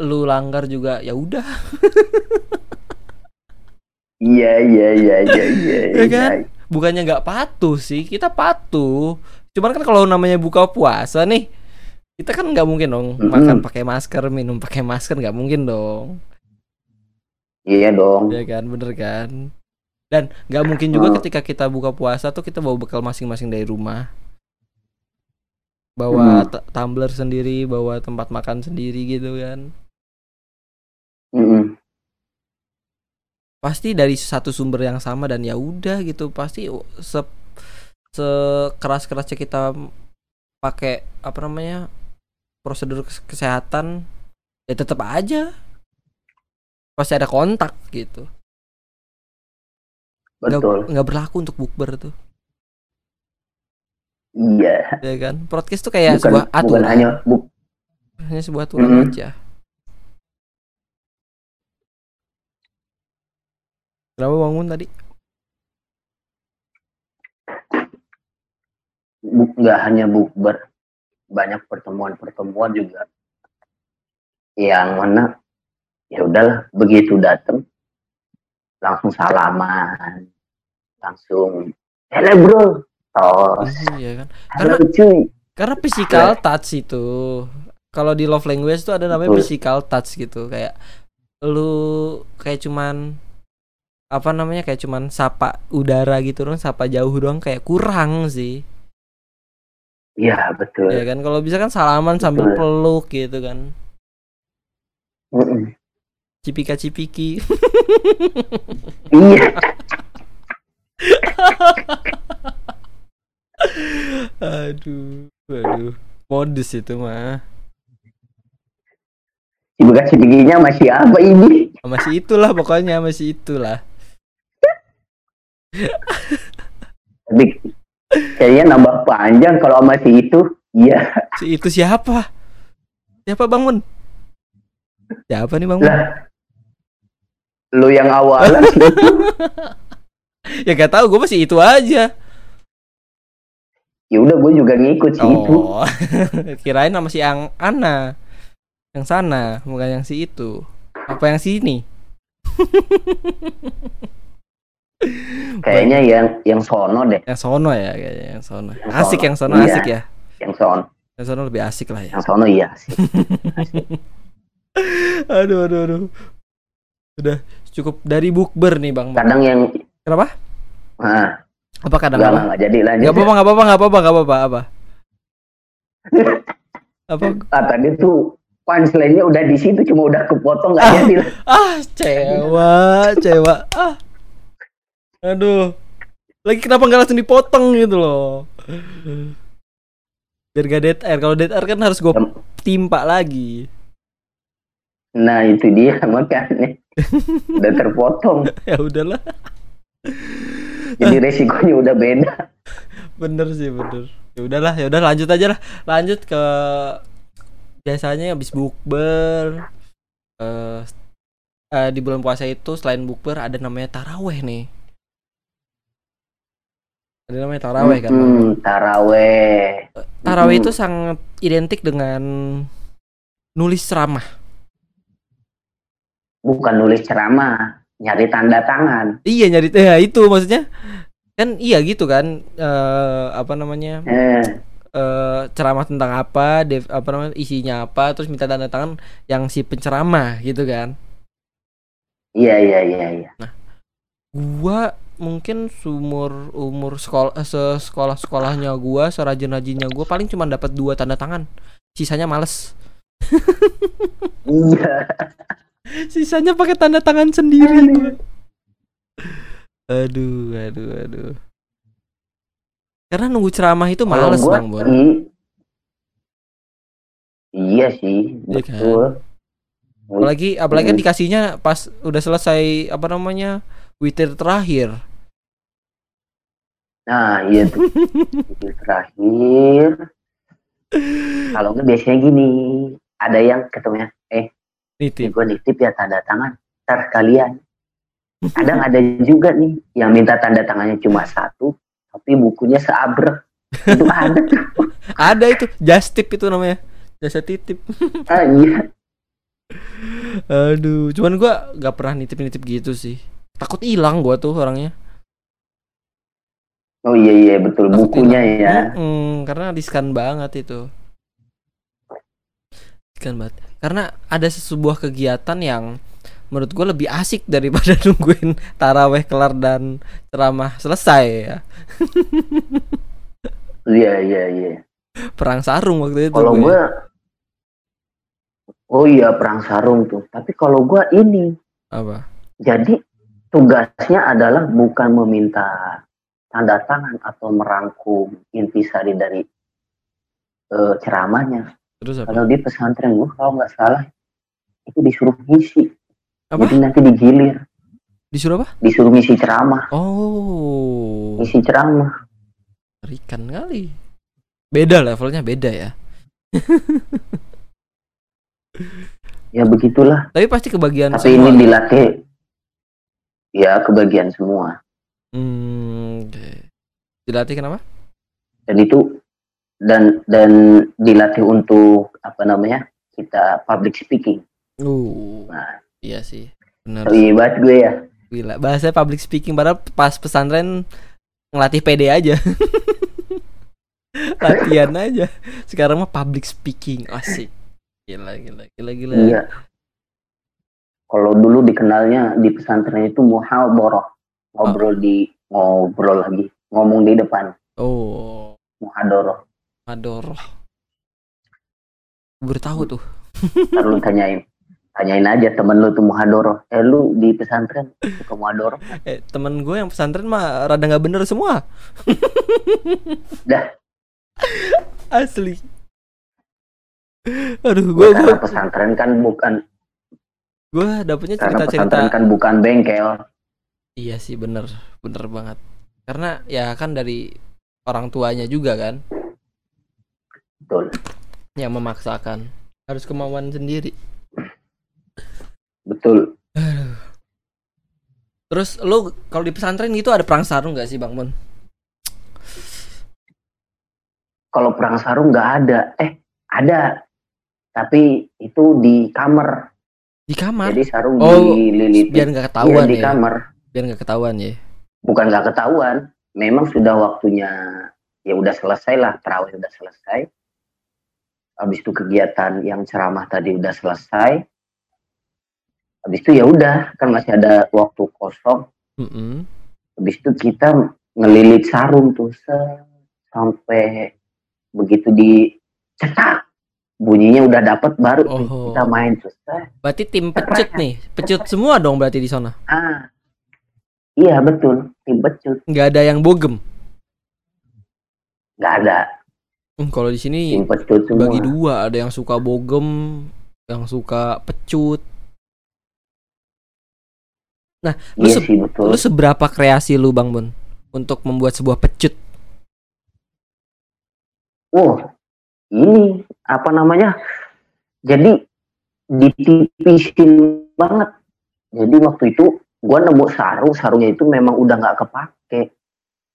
lu langgar juga ya udah Iya iya iya iya iya. Ya kan? iya. bukannya nggak patuh sih kita patuh cuman kan kalau namanya buka puasa nih kita kan nggak mungkin dong Mm-mm. makan pakai masker minum pakai masker nggak mungkin dong Iya dong. ya kan bener kan dan nggak mungkin juga ketika kita buka puasa tuh kita bawa bekal masing-masing dari rumah. Bawa t- tumbler sendiri bawa tempat makan sendiri gitu kan. Mm-mm. pasti dari satu sumber yang sama dan ya udah gitu. Pasti se sekeras kerasnya kita pakai apa namanya prosedur kes- kesehatan ya tetap aja. Pasti ada kontak gitu betul. nggak berlaku untuk bukber tuh. Iya. Ya kan? Podcast tuh kayak bukan sebuah bukan aturan. hanya bu, hanya sebuah aturan Mhm. aja. Kenapa bangun tadi? Nggak hanya bukber banyak pertemuan-pertemuan juga. Yang mana ya udahlah begitu datang langsung salaman langsung. Hello bro. Tos. Iya kan. Halo cuy. Karena physical touch itu kalau di love language tuh ada namanya Betul. physical touch gitu. Kayak lu kayak cuman apa namanya kayak cuman sapa udara gitu dong sapa jauh doang kayak kurang sih. Iya betul. Ya kan? Kalau bisa kan salaman sambil Betul. peluk gitu kan. Mm-mm. cipika cipiki iya aduh aduh modus itu mah. Si bekas giginya masih apa ini masih itulah pokoknya masih itulah. Tapi kayaknya nambah panjang kalau masih itu. Iya. Si itu siapa? Siapa bangun siapa nih bangun lah lu yang awalan. ya gak tahu gue masih itu aja. Ya udah gue juga ngikut sih itu. Oh kirain sama si yang Ana. Yang sana bukan yang si itu. Apa yang sini? Kayaknya yang yang sono deh. Yang sono ya kayaknya yang sono. Yang asik sono. yang sono Iya. asik ya? yang sono. Yang sono lebih asik lah ya. Yang sono iya sih. Aduh aduh aduh. Udah cukup dari bukber nih bang. Kadang yang kenapa? Nah, apa kadang nggak apa jadi lanjut nggak apa-apa nggak apa-apa nggak apa-apa nggak apa-apa. Apa? Apa? Ah, tadi tuh punchline-nya udah di situ cuma udah kepotong nggak Ah. jadi ah cewa cewa. Ah. Aduh. Lagi kenapa nggak langsung dipotong gitu loh? Biar gak dead air. Kalau dead air kan harus gue timpa lagi. Nah itu dia makanya. Udah terpotong. Ya udahlah jadi resikonya udah beda. Bener sih bener. Ya udahlah ya udah lanjut aja lah. Lanjut ke biasanya habis bukber eh eh, di bulan puasa itu selain bukber ada namanya taraweh nih. Ada namanya taraweh kan? Hmm, taraweh. Taraweh Hmm. itu sangat identik dengan nulis ceramah. Bukan nulis ceramah nyari tanda tangan iya nyari ya itu maksudnya kan iya gitu kan eh apa namanya eh, eh ceramah tentang apa, dev, apa namanya isinya apa, terus minta tanda tangan yang si penceramah gitu kan. iya iya iya iya Gua mungkin sumur umur sekolah sekolah sekolahnya gua, serajin rajinnya gua paling cuma dapat dua tanda tangan. Sisanya males. iya Sisanya pakai tanda tangan sendiri gua. Aduh, aduh, aduh. Karena nunggu ceramah itu males gua, bang Bon. iya sih Iya kan? betul Apalagi apalagi kan Hmm. dikasihnya pas udah selesai apa namanya witir terakhir. nah iya tuh Itu terakhir kalau nggak biasanya gini ada yang ketemunya Nitip. gue nitip ya tanda tangan ntar kalian kadang ada juga nih yang minta tanda tangannya cuma satu tapi bukunya seabrek itu ada tuh Ada itu just tip itu namanya. Jasa titip. ah, iya Aduh, cuman gua nggak pernah nitip-nitip gitu sih. Takut hilang gua tuh orangnya. oh iya iya betul Takut bukunya hilang. ya Mm-mm, karena riskan banget itu. Riskan banget. Karena ada sebuah kegiatan yang menurut gua lebih asik daripada nungguin taraweh kelar dan ceramah selesai ya. iya iya iya Perang sarung waktu itu. kalau gue. gue oh iya perang sarung tuh tapi kalau gue ini apa? jadi tugasnya adalah bukan meminta tanda tangan atau merangkum intisari dari eh, ceramahnya. Terus apa? Kalau di pesantren gue kalau nggak salah itu disuruh ngisi. Apa? Jadi nanti digilir, Disuruh apa? disuruh ngisi ceramah, Oh, ngisi ceramah. ikan kali. Beda levelnya beda ya. Ya begitulah. Tapi pasti kebagian Tapi semua. ini dilatih ya kebagian semua. Hmm. Dilatih kenapa? Dan itu dan dan dilatih untuk apa namanya kita public speaking. Uh, Nah, iya sih. Benar. hebat gue ya. Gila, bahasa public speaking padahal pas pesantren ngelatih PD aja. Latihan aja. Sekarang mah public speaking asik. Gila, gila, gila, gila. Iya. Kalau dulu dikenalnya di pesantren itu muhadharah, ngobrol di ngobrol lagi, ngomong di depan, Oh, muhadharah. Adoroh. Baru tahu tuh. Ntar lu tanyain, tanyain aja temen lu tuh muhadharah. Eh lu di pesantren suka muhadharah? Eh, temen gue yang pesantren mah rada nggak bener semua. Dah. Asli. Aduh, gue gue pesantren kan bukan gue dapetnya karena cerita-cerita. pesantren kan bukan bengkel. Iya sih bener, bener banget. Karena ya kan dari orang tuanya juga kan Betul. yang memaksakan. Harus kemauan sendiri. Betul. Terus lu kalau di pesantren gitu ada perang sarung gak sih Bang Mon? Kalau perang sarung nggak ada. Eh, ada. Tapi itu di kamar. Di kamar? Jadi sarung Oh, dililitin. Biar nggak Iya, ketahuan di ya. kamar. Biar nggak ketahuan ya. bukan nggak ketahuan memang sudah waktunya ya udah selesai lah terawih udah selesai habis itu kegiatan yang ceramah tadi udah selesai habis itu ya udah kan masih ada waktu kosong Mm-mm. habis itu kita ngelilit sarung tuh sampai begitu dicetak bunyinya udah dapet baru Oh. kita main set. Berarti tim pecut nih. Pecut semua dong berarti di sana. ah iya betul tim becut Nggak ada yang bogem. nggak ada Hmm, kalau di sini bagi dua, ada yang suka bogem, yang suka pecut. lu iya se- sih betul Lu seberapa kreasi lu Bang Bon untuk membuat sebuah pecut? Wow, ini apa namanya? Jadi ditipisin banget. Jadi waktu itu gua nemu sarung, sarungnya itu memang udah nggak kepake.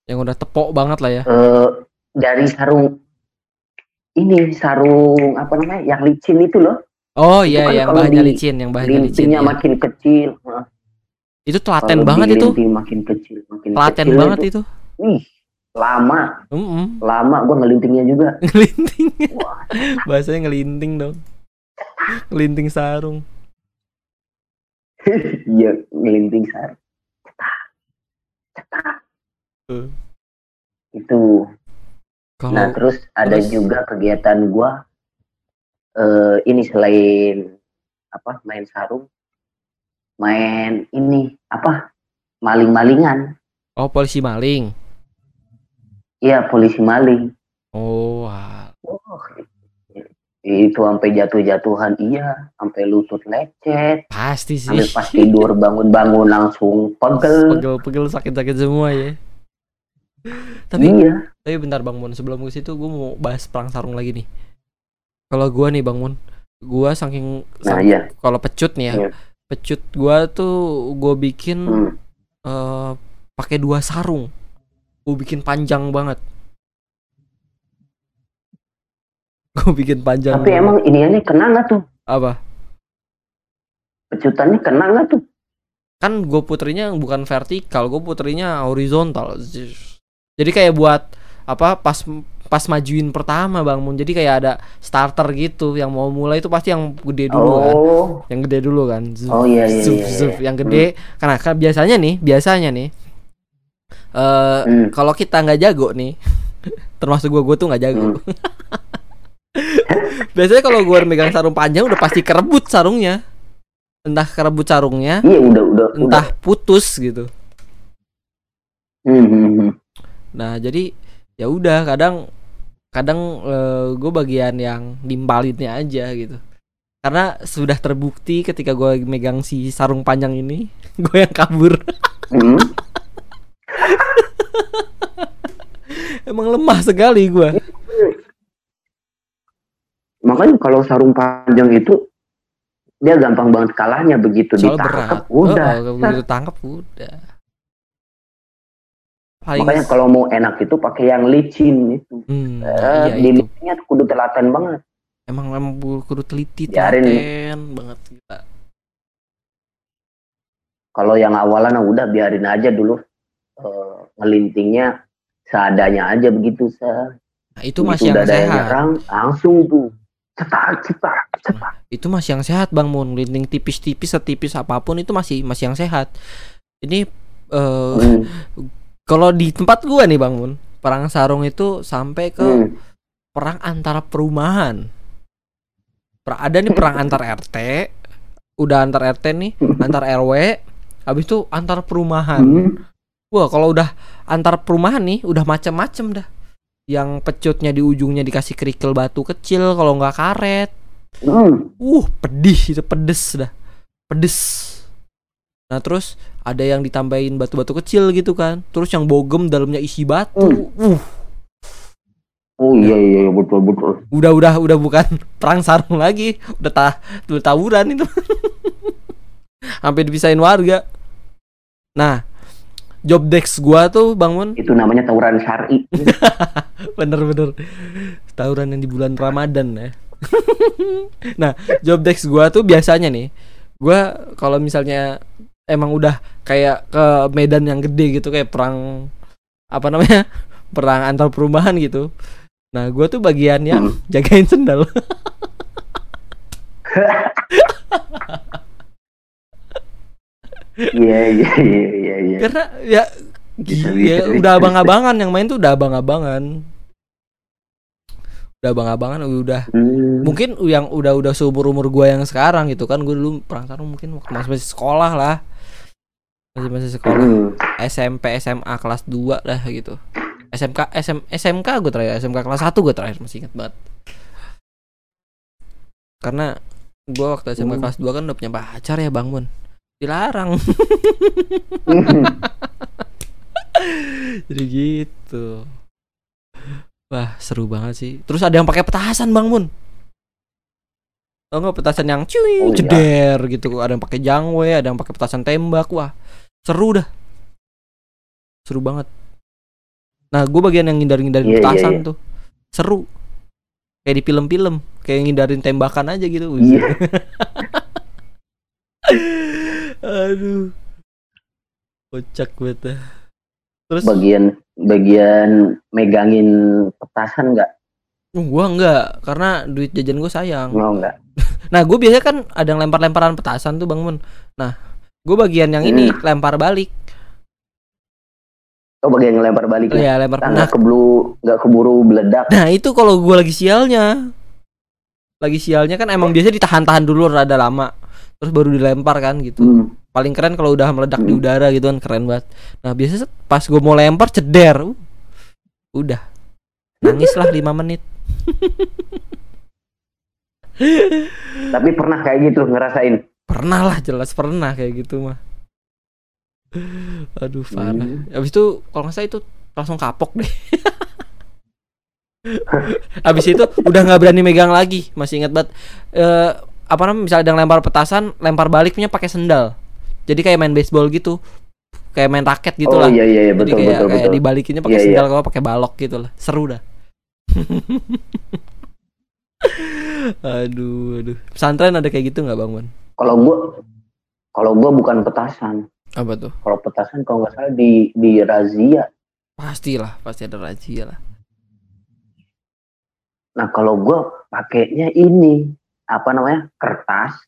Yang udah tepok banget lah ya. Eh dari sarung ini sarung apa namanya? Yang licin itu loh. Oh Itu iya kan yang bahannya di licin, yang bahannya licin. Iya. makin kecil. Nah, Itu telaten banget itu. makin kecil, makin Telaten kecil banget itu. Ih, lama, Mm-mm. lama gua ngelintingnya juga. Ngelinting. Bahasanya ngelinting dong. Ngelinting sarung. iya ngelinting sarung. Cetak, cetak. Eh. Itu Kalau Nah terus ada terus- juga kegiatan gua eh ini selain apa main sarung, main ini apa maling-malingan. oh polisi maling. Iya polisi maling. Oh, wah. Oh, itu sampai jatuh-jatuhan iya, sampai lutut lecet, pasti sih. sampai pas tidur bangun-bangun langsung pegel. Pegel-pegel sakit-sakit semua ya. Tapi Iya. tapi bentar Bang Mon, sebelum ke situ gue mau bahas perang sarung lagi nih. Kalau gua nih Bang Mon, gua saking Nah iya. kalau pecut nih ya. Iya. Pecut gua tuh gue bikin Hmm. eh pakai dua sarung. Gue bikin panjang banget. Gue bikin panjang. Tapi banget. emang iniannya kena nggak tuh? apa? Pecutannya kena nggak tuh? Kan gue puterinya bukan vertikal, gue puterinya horizontal. Jadi kayak buat apa pas pas majuin pertama Bang Mun. Jadi kayak ada starter gitu yang mau mulai itu pasti yang gede dulu kan. Oh, Yang gede dulu kan. Zup, oh iya iya. zup, iya, zup. iya. Yang gede karena kan biasanya nih, biasanya nih eh Hmm. kalau kita nggak jago nih termasuk gue gue tuh nggak jago Hmm. biasanya kalau gue megang sarung panjang udah pasti kerebut sarungnya entah kerebut sarungnya iya udah udah udah entah putus gitu Hmm, hmm, hmm. Nah jadi ya udah kadang kadang gue bagian yang nimpalinnya aja gitu. Karena sudah terbukti ketika gue megang si sarung panjang ini gue yang kabur. Hmm. emang lemah sekali gue makanya kalau sarung panjang itu dia gampang banget kalahnya. Begitu soalnya ditangkap berat. udah. Oh, oh, begitu tangkap udah paling makanya kalau mau enak itu pakai yang licin itu Hmm, eh, nah, iya di itu licinnya kudu telaten banget emang emang kudu teliti Biarin. telaten banget gila. kalau yang awalan ah, udah biarin aja dulu eh, ngelintingnya seadanya aja begitu sa Nah, itu masih yang sehat. nyerang langsung tuh cetak cetak cetak Itu masih yang sehat, Bang Mun. Linting tipis-tipis setipis apa pun itu masih masih yang sehat. Ini eh Hmm, kalau di tempat gua nih, Bang Mun, perang sarung itu sampai ke hmm. perang antara perumahan. Per- ada nih perang antar RT, udah antar RT nih, antar RW, habis itu antar perumahan. Hmm. Wah, kalau udah antar perumahan nih, udah macem-macem dah. Yang pecutnya di ujungnya dikasih kerikil batu kecil, kalau nggak karet. Hmm. Uh, pedih itu pedes dah. Pedes. Nah, terus ada yang ditambahin batu-batu kecil gitu kan. Terus yang bogem dalamnya isi batu. Uh, oh iya iya iya, betul betul udah udah udah bukan perang sarung lagi, udah ta udah tawuran itu. Sampai dipisahin warga. Nah, job desk gua tuh bangun itu namanya tawuran syari bener-bener tawuran yang di bulan Ramadan ya. nah, job desk gua tuh biasanya nih, gua kalau misalnya emang udah kayak ke medan yang gede gitu kayak perang apa namanya? perang antar perumahan gitu. Nah, gua tuh bagian yang Hmm. jagain sendal. iya iya iya iya iya Karena ya Bisa, bisa, udah abang-abangan yang main tuh udah abang-abangan. Udah abang-abangan udah Hmm. mungkin yang udah udah seumur umur gue yang sekarang gitu kan gue dulu perang sarung mungkin waktu masih sekolah lah masih masih sekolah. Hmm. SMP SMA kelas 2 lah gitu. SMK SM, SMK gue terakhir SMK kelas 1 gue terakhir masih ingat banget. Karena gue waktu SMK Hmm. kelas 2 kan udah punya pacar ya Bang Mun. Dilarang. Jadi gitu. Wah seru banget sih. Terus ada yang pakai petasan Bang Mun. Tau petasan yang cuy Oh, iya. ceder gitu. Ada yang pakai jangwe ada yang pakai petasan tembak wah seru dah. Seru banget. Nah gue bagian yang ngindarin-ngindarin Iya, iya, petasan iya. tuh. Seru. Kayak di film-film kayak ngindarin tembakan aja gitu Iya. aduh. Kocak banget dah. terus? Bagian bagian megangin petasan nggak? Uh, gua enggak karena duit jajan gue sayang. Mau nggak. Nah gue biasanya kan ada yang lempar-lemparan petasan tuh bang Mun. Nah gue bagian yang ini Hmm. lempar balik. Oh bagian ngelempar balik ya? Ya lempar nah, nggak keburu nggak keburu meledak. Nah itu kalau gue lagi sialnya. Lagi sialnya kan emang biasanya ditahan-tahan dulu rada lama. Terus baru dilempar kan gitu. Hmm. paling keren kalau udah meledak di Hmm. udara gitu kan keren banget. Nah biasanya set- pas gue mau lempar ceder. Uh, udah. Nangis lah 5 menit. Tapi pernah kayak gitu ngerasain pernah lah jelas pernah kayak gitu mah. Aduh parah. Hmm. habis itu kalau nggak salah itu langsung kapok deh. Habis itu udah nggak berani megang lagi masih ingat banget. Eh, apa namanya misalnya ada yang lempar petasan lempar baliknya pakai sendal. Jadi kayak main baseball gitu. Kayak main raket gitu oh lah. iya iya iya, jadi betul kayak, betul kayak betul. dibalikinnya pakai Iya, iya. sendal kalau pakai balok gitu lah. Seru dah. Aduh aduh. Pesantren ada kayak gitu nggak bang Mon? Kalau gua kalau gua bukan petasan. Apa tuh? Kalau petasan kalau nggak salah di di razia. Pastilah pasti ada razia lah. Nah kalau gua pakainya ini apa namanya kertas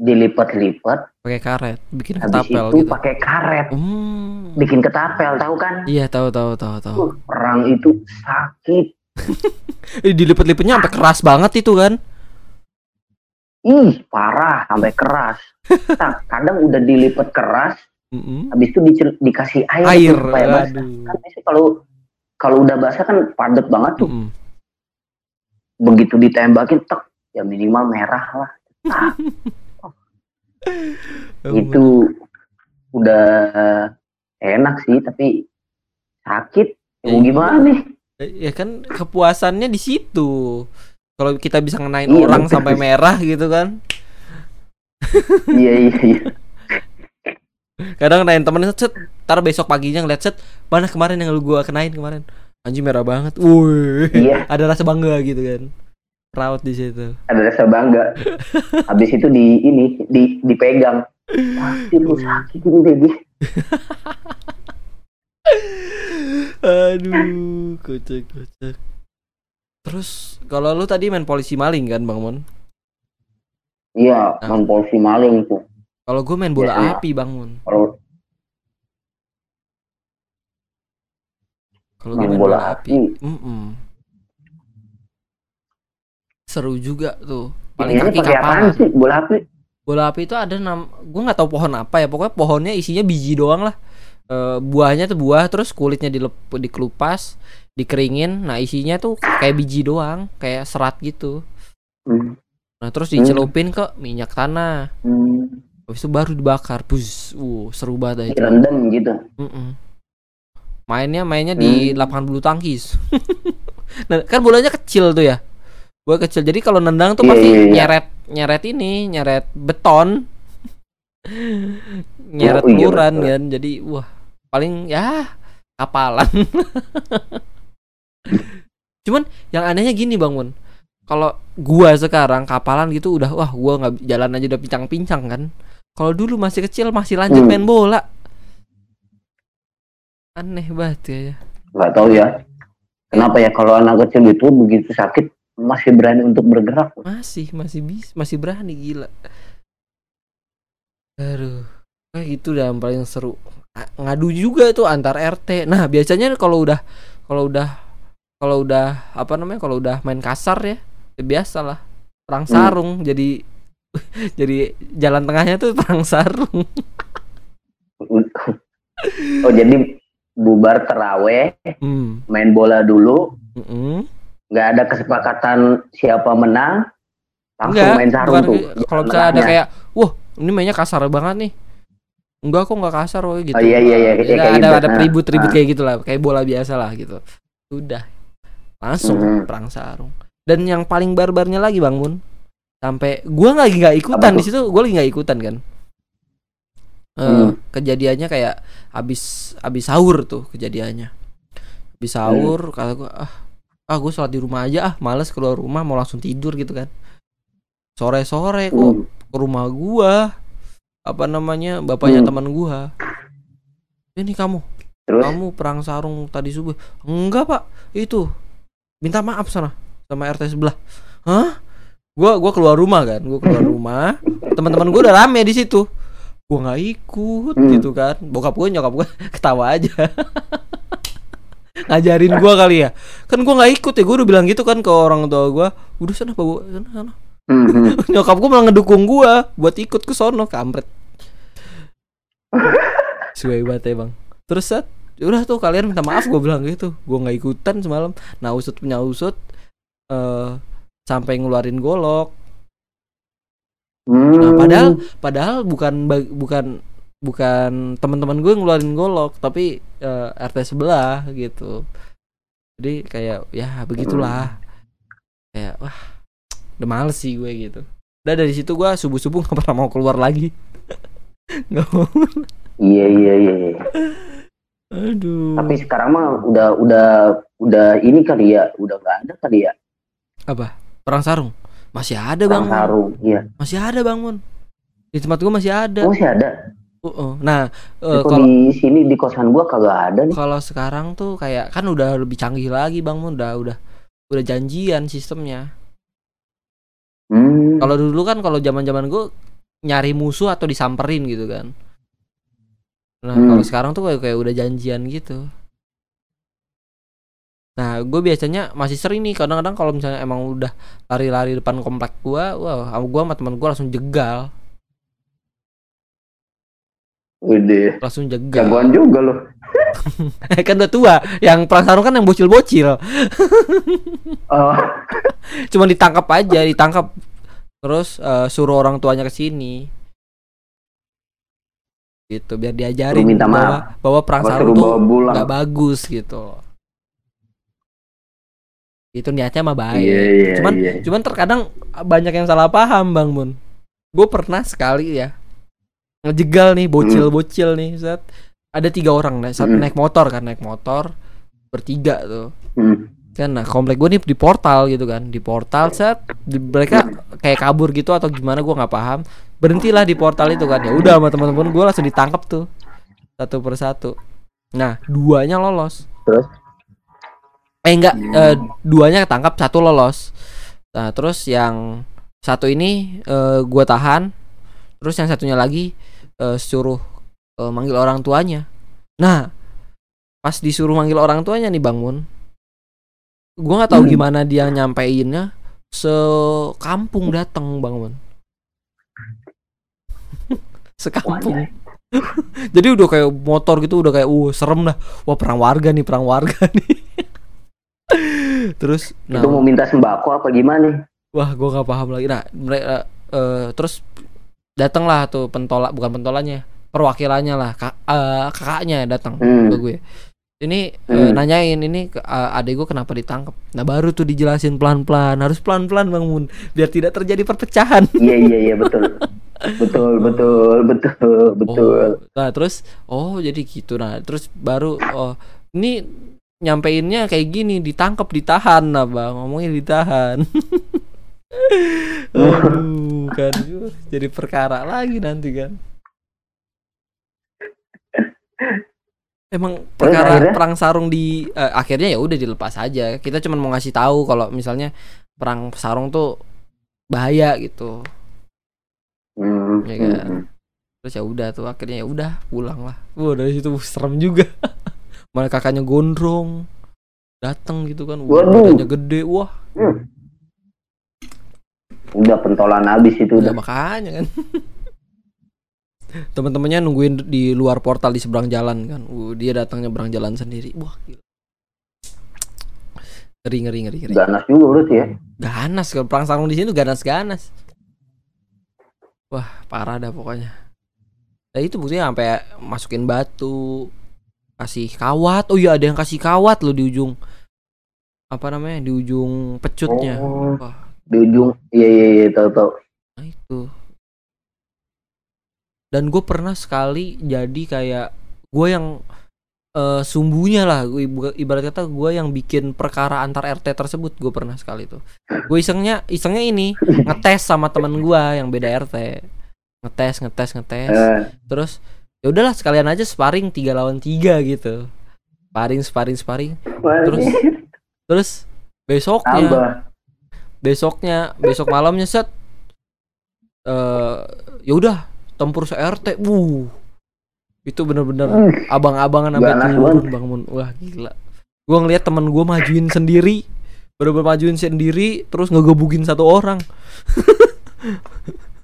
dilipat-lipat. Pakai karet bikin habis ketapel itu gitu. pakai karet. Hmm. bikin ketapel tahu kan? Iya tahu tahu tahu tahu. Uh, perang itu sakit. Eh, dilipet-lipetnya sampai keras banget itu kan ih parah sampai keras. Nah, kadang udah dilipat keras Mm-mm. habis itu dicel- dikasih air, air supaya basah. kan kalau kalau udah basah kan padat banget tuh. Mm-mm. begitu ditembakin tek ya minimal merah lah. Ah, itu udah enak sih tapi sakit. Ya mau Iya. gimana nih? ya kan kepuasannya di situ kalau kita bisa ngenain Iya, orang betul. sampai merah gitu kan. Iya iya iya. Kadang kenain temen set ntar besok paginya ngeliat set mana kemarin yang lu gua kenain kemarin? Anjing merah banget. Woi iya. Ada rasa bangga gitu kan. Proud di situ. Ada rasa bangga. Habis itu di ini di dipegang. Pasti lu sakit ini baby aduh kocak kocak terus kalau lu tadi main polisi maling kan bang Mon iya Ah. main polisi maling tuh. Kalau gue main bola Biasanya. api bang Mon kalau kalau gue main bola api Mm-mm. seru juga tuh. Paling ini kaki kapalan sih bola api? Bola api itu ada nam gue nggak tahu pohon apa ya. Pokoknya pohonnya isinya biji doang lah. Eh, buahnya tuh buah terus kulitnya dilep dikelupas dikeringin nah isinya tuh kayak biji doang kayak serat gitu. Hmm. nah terus dicelupin ke minyak tanah. Hmm. habis itu baru dibakar bus. Uh seru banget dah itu direndam gitu. Mm-mm. mainnya mainnya di Hmm. lapangan bulu tangkis. Nah, kan bolanya kecil tuh ya. Bola kecil. Jadi kalau nendang tuh pasti iya, iya. nyeret nyeret ini nyeret beton. Nyeret Oh, iya, kan. Jadi wah paling ya kapalan cuman yang anehnya gini bang Mun. Kalau gua sekarang kapalan gitu udah wah gua nggak jalan aja udah pincang-pincang kan. Kalau dulu masih kecil masih lanjut Hmm. main bola. Aneh banget ya nggak tahu ya. Kenapa ya kalau anak kecil itu begitu sakit masih berani untuk bergerak? Masih masih bis masih berani gila. Aduh. Kayak gitu dah yang paling seru. Ngadu juga tuh antar RT nah biasanya kalau udah kalau udah kalau udah apa namanya kalau udah main kasar ya, ya biasa lah perang Hmm. sarung jadi jadi jalan tengahnya tuh perang sarung oh jadi bubar teraweh hmm. main bola dulu nggak ada kesepakatan siapa menang langsung Enggak, main sarung bukan tuh kalau misalnya ada kayak wah ini mainnya kasar banget nih enggak kok nggak kasar woy gitu Oh, iya, iya, iya, Ya, kayak ada gitu. ada Nah, peribut-ribut nah. kayak gitu lah kayak bola biasa lah gitu udah langsung Mhm. perang sarung. Dan yang paling barbarnya lagi bang Mun sampai gua lagi nggak ikutan. di situ gua lagi nggak ikutan kan? Eh, Hmm. kejadiannya kayak abis abis sahur tuh kejadiannya. Abis Hmm. sahur kata gua ah ah gue sholat di rumah aja ah males keluar rumah mau langsung tidur gitu kan. Sore sore kok Hmm. ke rumah gua apa namanya bapaknya Hmm. teman gua. Ini kamu terus? kamu perang sarung tadi subuh. Enggak pak. Itu minta maaf sana sama RT sebelah. Hah? Gua gua keluar rumah kan gua keluar rumah. Teman-teman gua udah rame di situ. Gua nggak ikut Hmm. gitu kan. Bokap gua nyokap gua ketawa aja. Ngajarin gua kali ya. Kan gua nggak ikut ya gua udah bilang gitu kan ke orang tua gua. Udah sana bawa sana, sana. Hmm, hmm. nyokap gue malah ngedukung gua buat ikut ke sono kampret. Suwe banget ya bang. Terus set udah tuh kalian minta maaf gue bilang gitu. Gue nggak ikutan semalam. Nah usut punya usut eh sampai ngeluarin golok. Nah Hmm. padahal padahal bukan bukan bukan teman-teman gue ngeluarin golok tapi eh, RT sebelah gitu. Jadi kayak ya begitulah. Kayak wah udah males sih gue gitu. Udah dari situ gue subuh subuh nggak pernah mau keluar lagi. Nggak mau. Iya iya iya iya. Aduh. Tapi sekarang mah udah udah udah ini kali ya udah nggak ada kali ya. Apa? Perang sarung? Masih ada bang perang Mun. sarung iya. Masih ada bang Mun. Di tempat gue masih ada. Masih ada? Uh-uh. nah eh, Kok kalau di sini di kosan gua kagak ada nih. kalau sekarang tuh kayak kan udah lebih canggih lagi bang Mun. Udah udah udah janjian sistemnya. Hmm. kalau dulu kan kalau zaman zaman gue nyari musuh atau disamperin gitu kan nah Hmm. kalau sekarang tuh kayak, kayak udah janjian gitu Nah, gue biasanya masih sering nih kadang-kadang kalau misalnya emang udah lari-lari depan komplek gua, wah, gua sama teman gua langsung jegal, Udah. langsung jegal. Jagoan juga loh. kan udah tua. Yang perang sarung kan yang bocil-bocil. Oh, Cuma ditangkap aja, ditangkap. Terus eh, suruh orang tuanya ke sini. Gitu, biar diajarin minta bahwa, bahwa perang Gua sarung suruh tuh nggak bagus gitu. Itu niatnya mah baik. Iya, iya, cuman iya. cuman terkadang banyak yang salah paham, Bang Mun. Gue pernah sekali ya ngejegal nih bocil-bocil nih, saat ada tiga orang nah, satu Hmm. naik motor kan, naik motor bertiga tuh Hmm. Kan nah komplek gue nih di portal gitu kan. Di portal set di- mereka kayak kabur gitu atau gimana gue nggak paham. Berhentilah di portal itu kan. Ya udah sama teman-teman gue langsung ditangkap tuh. Satu persatu. Nah duanya lolos. Terus? eh enggak eh, duanya ketangkap satu lolos. Nah terus yang satu ini eh, gue tahan. Terus yang satunya lagi eh, suruh eh, manggil orang tuanya. Nah pas disuruh manggil orang tuanya nih Bang Gue nggak tahu Hmm. gimana dia nyampeinnya. Sekampung datang Bang sekampung. Jadi udah kayak motor gitu udah kayak uh serem dah. Wah perang warga nih perang warga nih. Terus nah Itu mau minta sembako apa gimana? wah gue nggak paham lagi. Nah mereka eh, terus datanglah tuh pentolak bukan pentolannya perwakilannya lah kak, eh, kakaknya datang Hmm. ke gue ini eh, Hmm. nanyain ini ke- eh, adek gue kenapa ditangkap nah baru tuh dijelasin pelan pelan harus pelan pelan bang Mun biar tidak terjadi perpecahan. Iya iya iya betul. betul betul betul betul. Oh, nah terus oh jadi gitu. Nah terus baru oh ini nyampeinnya kayak gini ditangkap ditahan. Nah bang ngomongnya ditahan. Aduh, kan jadi perkara lagi nanti kan emang perkara akhirnya? perang sarung di eh, akhirnya ya udah dilepas aja kita cuma mau ngasih tahu kalau misalnya perang sarung tuh bahaya gitu Hmm, hmm, kan? hmm. terus ya udah tuh akhirnya ya udah pulang lah wah dari situ serem juga mana kakaknya gondrong datang gitu kan wah badannya gede wah Hmm. Udah pentolan habis itu udah udah. makanya kan teman-temannya nungguin di luar portal di seberang jalan kan. Uh, dia datang nyebrang jalan sendiri. Wah gila. Ngeri ngeri ngeri ngeri. Ganas juga berarti ya. ganas. Kalau perang sarung di sini tuh ganas ganas wah parah dah pokoknya. Nah itu buktinya sampai masukin batu kasih kawat. Oh iya ada yang kasih kawat loh di ujung apa namanya di ujung pecutnya. Oh, wah. Di ujung. Iya iya iya tahu tahu. nah itu dan gue pernah sekali jadi kayak gue yang eh, sumbunya lah ibarat kata gue yang bikin perkara antar RT tersebut gue pernah sekali tuh. Gue isengnya isengnya ini ngetes sama temen gue yang beda RT ngetes ngetes ngetes. Eh, terus ya udahlah sekalian aja sparring tiga lawan tiga gitu. Sparring sparring. Sparring. Terus? terus besoknya tambah. besoknya besok malamnya set eh ya udah tempur se RT wuh. Itu bener-bener Hmm, abang-abangan sampai turun bang Mun wah gila. Gua ngeliat temen gua majuin sendiri. Bener-bener majuin sendiri terus ngegebukin satu orang.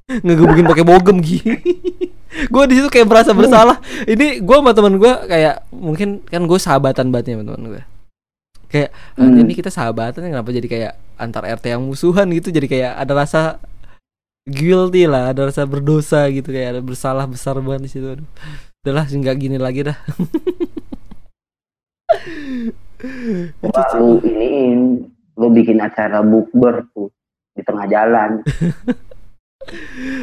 Ngegebukin pakai bogem gini gua di situ kayak merasa bersalah. Ini gua sama temen gua kayak mungkin kan gue sahabatan banget ya temen gue kayak "Ah, Hmm. ini kita sahabatan kenapa jadi kayak antar RT yang musuhan? Gitu jadi kayak ada rasa guilty lah ada rasa berdosa gitu kayak ada bersalah besar banget di situ aduh. Udahlah nggak gini lagi dah. Wah, lu iniin lu bikin acara bukber tuh di tengah jalan.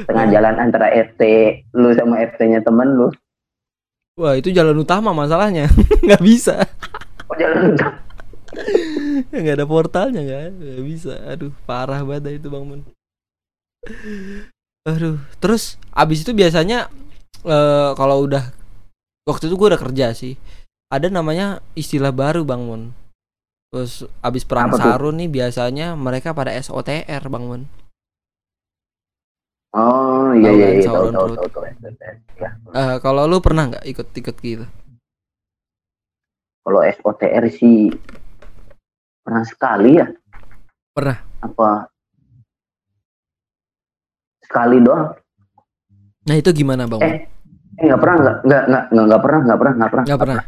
tengah jalan antara RT lu sama RT-nya temen lu. wah itu jalan utama masalahnya. Nggak bisa. Oh, jalan nggak ada portalnya kan? Nggak bisa. Aduh parah banget itu bang Mun aduh terus abis itu biasanya eh kalau udah waktu itu gue udah kerja sih ada namanya istilah baru bang Mun terus abis perang Apa tuh? sarun nih biasanya mereka pada SOTR bang Mun Oh iya iya kan, iya tahu tahu tahu. Eh, kalau lu pernah nggak ikut-ikut gitu Kalau SOTR sih pernah sekali ya Pernah. apa sekali doang. Nah itu gimana bang? Eh, eh nggak pernah nggak nggak nggak nggak pernah nggak pernah nggak pernah. Nggak pernah.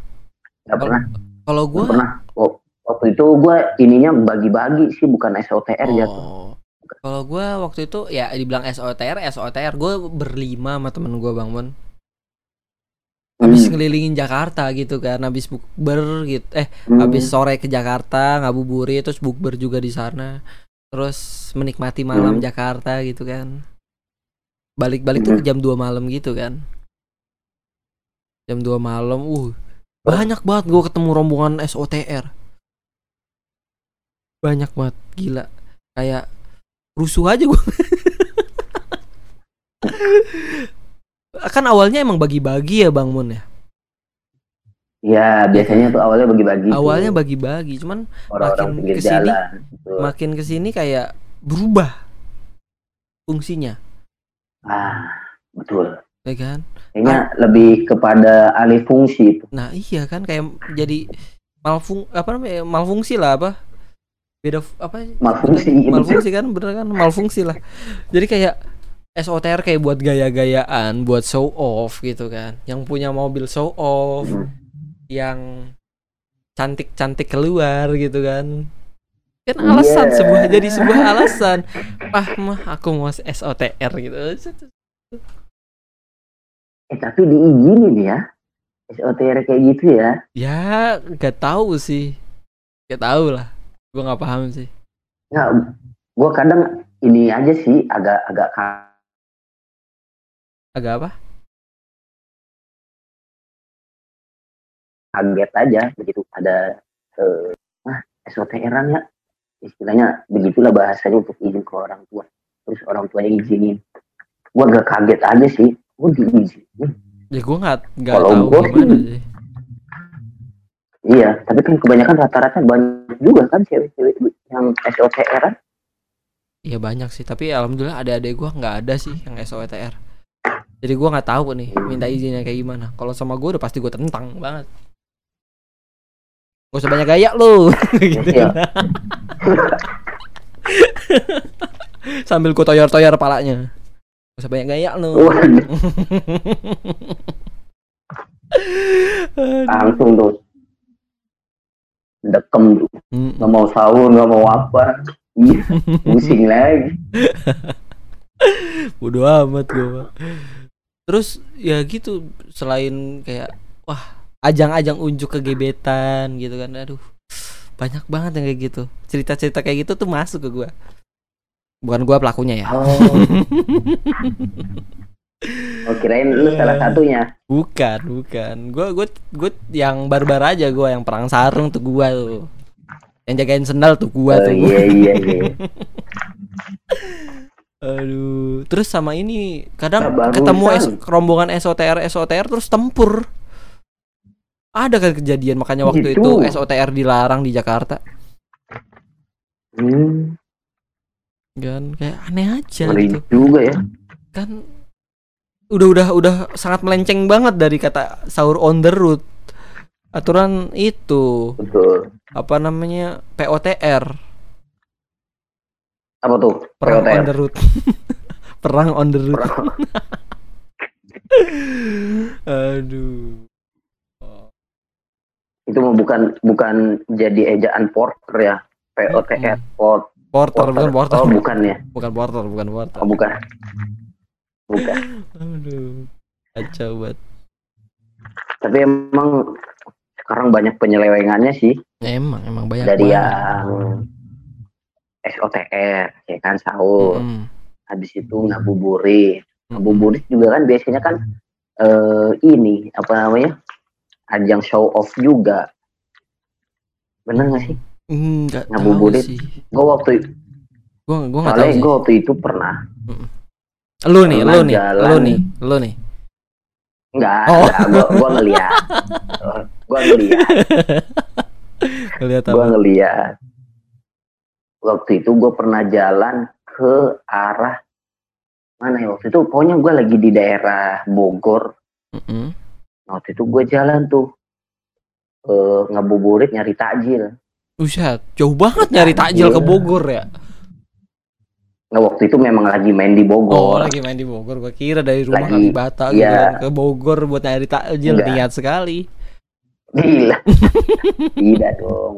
nggak pernah. Kalau gue, pernah. Oh, waktu itu gue ininya bagi-bagi sih bukan SOTR ya oh, kalau gue waktu itu ya dibilang SOTR, SOTR gue berlima sama temen gue bang Mon. Habis Hmm, ngelilingin Jakarta gitu kan, habis bukber gitu, eh hmm, habis sore ke Jakarta ngabuburit terus bukber juga di sana. Terus menikmati malam Hmm. Jakarta gitu kan balik-balik tuh Hmm. jam 2 malam gitu kan. Jam 2 malam uh banyak banget gue ketemu rombongan SOTR banyak banget gila. Kayak rusuh aja gue kan awalnya emang bagi-bagi ya Bang Mun ya? Ya biasanya tuh awalnya bagi-bagi tuh, awalnya bagi-bagi cuman orang-orang makin ke sini, jalan gitu. makin ke sini kayak berubah fungsinya ah betul. Ya kan? Kayaknya lebih kepada alih fungsi itu. Nah iya kan kayak jadi malfung apa namanya malfungsi lah apa? Beda apa? Malfungsi bener- malfungsi kan bener kan? Malfungsi lah. Jadi kayak SOTR kayak buat gaya-gayaan buat show off gitu kan. Yang punya mobil show off Hmm. yang cantik-cantik keluar gitu kan kan alasan Iya. sebuah jadi sebuah alasan. Ah mah aku mau SOTR gitu. Eh tapi diizinin ya. SOTR kayak gitu ya. Ya nggak tahu sih. Nggak tahu lah. Gua nggak paham sih. Nggak gue kadang ini aja sih agak agak agak apa? Kaget aja begitu ada eh, ah SOTR-an ya istilahnya begitulah bahasanya untuk izin ke orang tua terus orang tuanya izinin gue agak kaget aja sih gue diizinin ya gua nggak nggak tahu gua gimana sih- iya tapi kan kebanyakan rata-rata banyak juga kan cewek-cewek yang SOTR-an Iya banyak sih, tapi alhamdulillah ada adik gua nggak ada sih yang SOTR. Jadi gua nggak tahu nih minta izinnya kayak gimana. Kalau sama gua udah pasti gua tentang banget. Gak usah banyak gaya lu gitu. Iya. Sambil gua toyor-toyor palanya. Gak usah banyak gaya lu. Langsung tuh dekem tuh Mm. nggak mau sahur nggak mau apa iya pusing lagi Bodo amat gue. Terus ya gitu selain kayak wah ajang-ajang unjuk kegebetan gitu kan aduh banyak banget yang kayak gitu. Cerita-cerita kayak gitu tuh masuk ke gua. Bukan gua pelakunya ya. Oh. Oh kirain lu salah satunya. Bukan bukan. Gua gua gua yang barbar aja gua yang perang sarung tuh gua tuh. Yang jagain sendal tuh gua oh tuh. iya iya iya. Aduh. Terus sama ini kadang ketemu S- rombongan SOTR SOTR terus tempur ada kan kejadian makanya waktu Gitu. itu SOTR dilarang di Jakarta. Hmm, kan kayak aneh aja ngeri gitu. juga ya. Kan udah udah udah sangat melenceng banget dari kata sahur on the road. Aturan itu betul. apa namanya POTR apa tuh? Perang POTR? on the road. Perang on the road. Aduh itu mah bukan bukan jadi ejaan porter ya. POTR port porter bukan porter. Oh bukan ya? Bukan porter bukan porter. Oh bukan. Bukan. Aduh kacau banget. Tapi emang sekarang banyak penyelewengannya sih. Ya, emang emang banyak dari banget. yang SOTR ya kan sahur. Mm-mm. habis itu ngabuburit Mm-mm. ngabuburit juga kan biasanya kan eh ini apa namanya ajang show off juga. Bener gak sih? Hmm, nggak Ngabuburit. gue waktu gua gua nggak tahu gue waktu itu pernah. Lu nih lu nih lu jalan. nih lu nih. Enggak Oh. gue gue ngeliat. Gue ngeliat. Gue apa? ngeliat. Waktu itu gue pernah jalan ke arah mana ya waktu itu? Pokoknya gue lagi di daerah Bogor. Mm-mm. Waktu itu gue jalan tuh eh ngabuburit nyari takjil Buset, jauh banget nyari takjil ke Bogor ya. Nah, waktu itu memang lagi main di Oh, Bogor. lagi main di Bogor. Gua kira dari rumah Lagi, iya. gitu kan, ke Bogor buat nyari takjil Enggak. niat sekali. Gila. Tidak dong.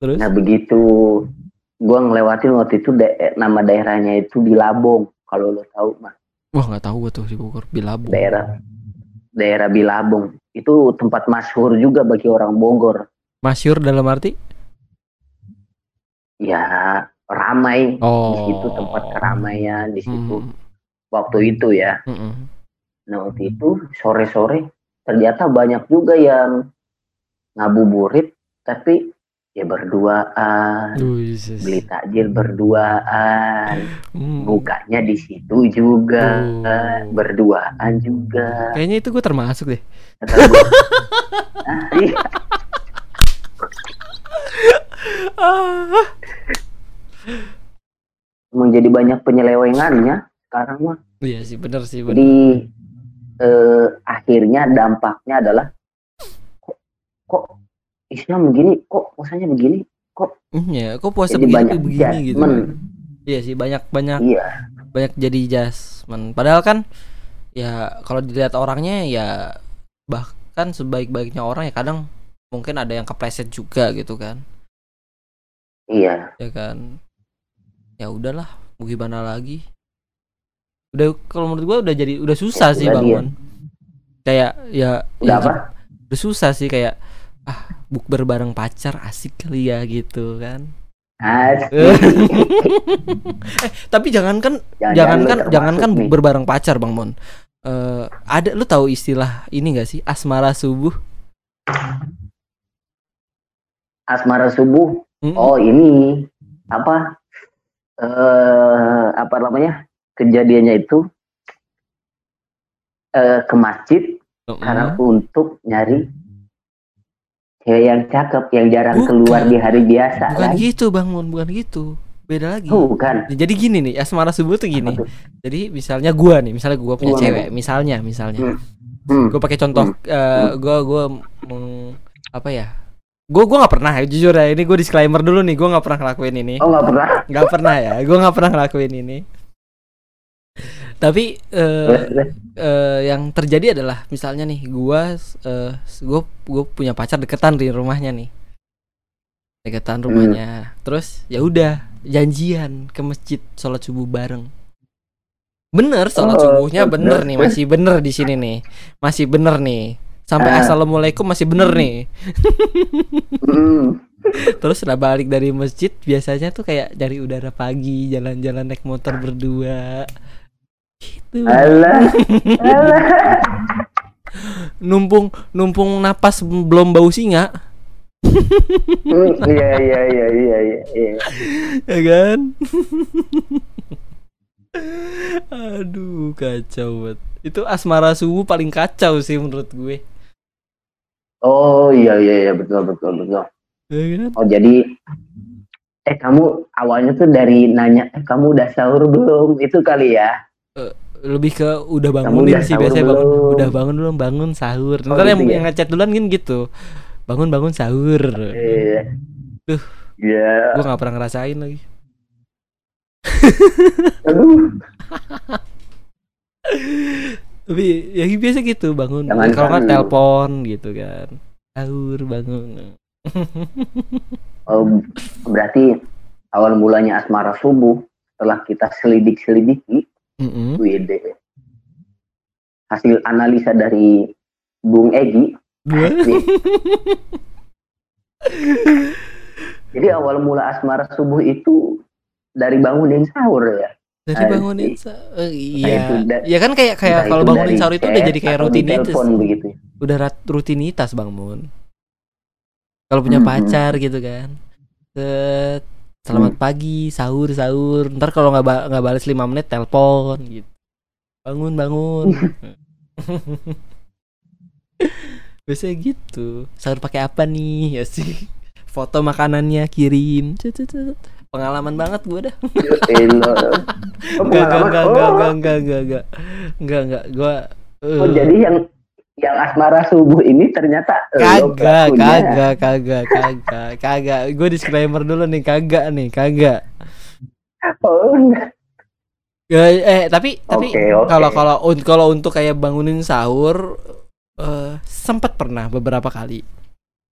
Terus Nah begitu gua ngelewatin waktu itu da- nama daerahnya itu di Labong. Kalau lo tahu mah wah nggak tahu gua tuh di Bogor Bilabong. daerah daerah Bilabong itu tempat masyhur juga bagi orang Bogor. Masyur dalam arti? Ya ramai di Oh. situ tempat keramaian di situ Hmm, waktu itu ya. hmm, hmm. Nah waktu itu sore-sore ternyata banyak juga yang ngabuburit tapi ya berduaan Buset. beli takjil berduaan Hmm. bukanya di situ juga Oh. berduaan juga Kayaknya itu gue termasuk deh. Gua, "Ah, iya, Ah. emang jadi banyak penyelewengannya sekarang mah Iya sih, bener sih. Bener. jadi eh, akhirnya dampaknya adalah kok, kok Islam begini kok puasanya begini Iya, kok puasa begini banyak begini gitu. judgement. Iya sih, banyak banyak iya banyak jadi jasman. Padahal kan ya kalau dilihat orangnya ya bahkan sebaik-baiknya orang ya kadang mungkin ada yang kepleset juga gitu kan. iya Ya kan. Ya udahlah, mau gimana lagi. Udah kalau menurut gua udah jadi udah susah Ya, sih udah dia. bangun. Kayak ya udah ya, apa Udah susah sih kayak ah bukber bareng pacar asik kali ya gitu kan. Asik. eh, tapi jangankan Jangan- jangankan lu jangankan termasuk nih. bukber bareng pacar Bang Mon. Eh ada lu tahu istilah ini gak sih asmara subuh? asmara subuh Mm-mm. oh ini apa eh apa namanya kejadiannya itu eh ke masjid Mm-mm. karena untuk nyari cewek yang cakep yang jarang Bukan. keluar di hari biasa bukan kan? gitu Bang Mon, bukan gitu. Beda lagi. bukan Jadi gini nih, asmara subuh tuh gini. Jadi misalnya gua nih, misalnya gua punya Gua cewek, misalnya misalnya. Hmm. Gue pakai contoh eh gua gua meng- apa ya? Gue gua nggak pernah ya, jujur ya ini gue disclaimer dulu nih gue nggak pernah ngelakuin ini oh nggak pernah nggak pernah ya gue nggak pernah ngelakuin ini tapi eh, eh, yang terjadi adalah misalnya nih gua eh gue gue punya pacar deketan di rumahnya nih. Deketan rumahnya. Terus ya udah janjian ke masjid sholat subuh bareng. Bener sholat Oh, subuhnya bener nih masih bener di sini nih. Masih bener nih. Sampai Ah. assalamualaikum masih bener nih. Hmm. terus setelah balik dari masjid biasanya tuh kayak cari udara pagi jalan-jalan naik motor berdua gitu. Alah. Alah. Numpung numpung napas belum bau singa. Hmm, iya iya iya iya iya iya. ya kan? Aduh kacau banget. Itu asmara subuh paling kacau sih menurut gue. Oh iya iya iya betul betul betul. Ya kan? Oh jadi eh kamu awalnya tuh dari nanya eh kamu udah sahur belum? Itu kali ya lebih ke udah bangunin udah sih biasanya bangun udah bangun belum bangun sahur. Oh, ntar yang, gitu ya? yang ngechat duluan kan gitu. Bangun bangun sahur. Iya. Duh. Iya. gue nggak pernah ngerasain lagi. Aduh. tapi ya biasa gitu bangun. Kalau nggak kan telepon gitu kan. Sahur bangun. Oh, berarti awal mulanya asmara subuh setelah kita selidik-selidiki, Mm-mm. WD. Hasil analisa dari Bung Egi, jadi awal mula asmara subuh itu dari bangunin sahur ya. dari Asik. bangunin sa- eh, Entah itu iya da- ya kan kayak kayak kalau bangunin sahur itu udah jadi kayak rutinitas begitu. udah rat- rutinitas bang Mun kalau punya Hmm. pacar gitu kan Set, selamat pagi sahur sahur. Ntar kalau nggak ba- nggak balas lima menit telepon gitu. Bangun bangun. Biasanya gitu. Sahur pakai apa nih? Ya sih. Foto makanannya kirim. Pengalaman banget gue dah. Enggak, enggak, pengalaman. enggak, Oh, enggak, enggak, enggak, enggak, enggak, enggak, gua oh, eh, jadi yang yang asmara subuh ini ternyata lo Kagak, kagak, kagak, kagak, kagak. Gue disclaimer dulu nih, kagak nih, kagak. Oh. Eh, eh, tapi tapi Oke, oke. kalau kalau un- kalau untuk kayak bangunin sahur eh sempat pernah beberapa kali.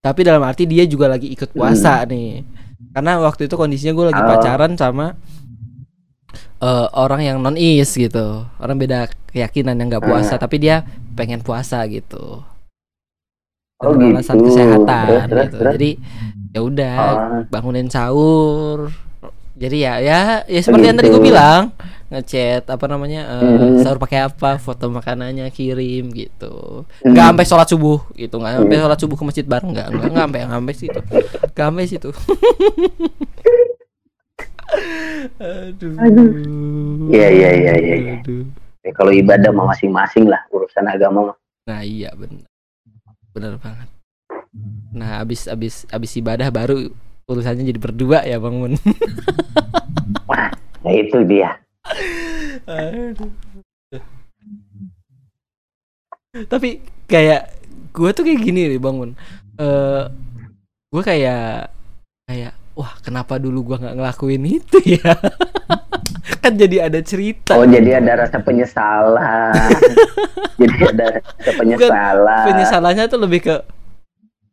Tapi dalam arti dia juga lagi ikut puasa nih. Karena waktu itu kondisinya gue lagi Hmm. Oh. pacaran sama eh, orang yang non is gitu. Orang beda keyakinan yang nggak puasa, Hmm. tapi dia pengen puasa gitu. Oh, Dengan alasan gitu. kesehatan Terus, terus, gitu. terus. Jadi ya udah Oh, bangunin sahur jadi ya ya ya seperti yang tadi gue Begitu. bilang ngechat apa namanya eh, Mhm. sahur pakai apa foto makanannya kirim gitu Hmm. nggak sampai sholat subuh gitu nggak sampai Hmm. sholat subuh ke masjid bareng nggak nggak nggak sampai nggak sampai situ nggak sampai situ aduh Aduh. Iya, iya, iya, iya, iya. aduh ya, kalau ibadah mah masing-masing lah urusan agama mah. nah iya benar benar banget nah abis abis abis ibadah baru urusannya jadi berdua ya bang Mun Nah itu dia. Aduh. Tapi kayak gue tuh kayak gini nih bangun. Eh gue kayak kayak wah kenapa dulu gua nggak ngelakuin itu ya? kan jadi ada cerita. Oh jadi ada rasa penyesalan. jadi ada rasa penyesalan. Penyesalannya tuh lebih ke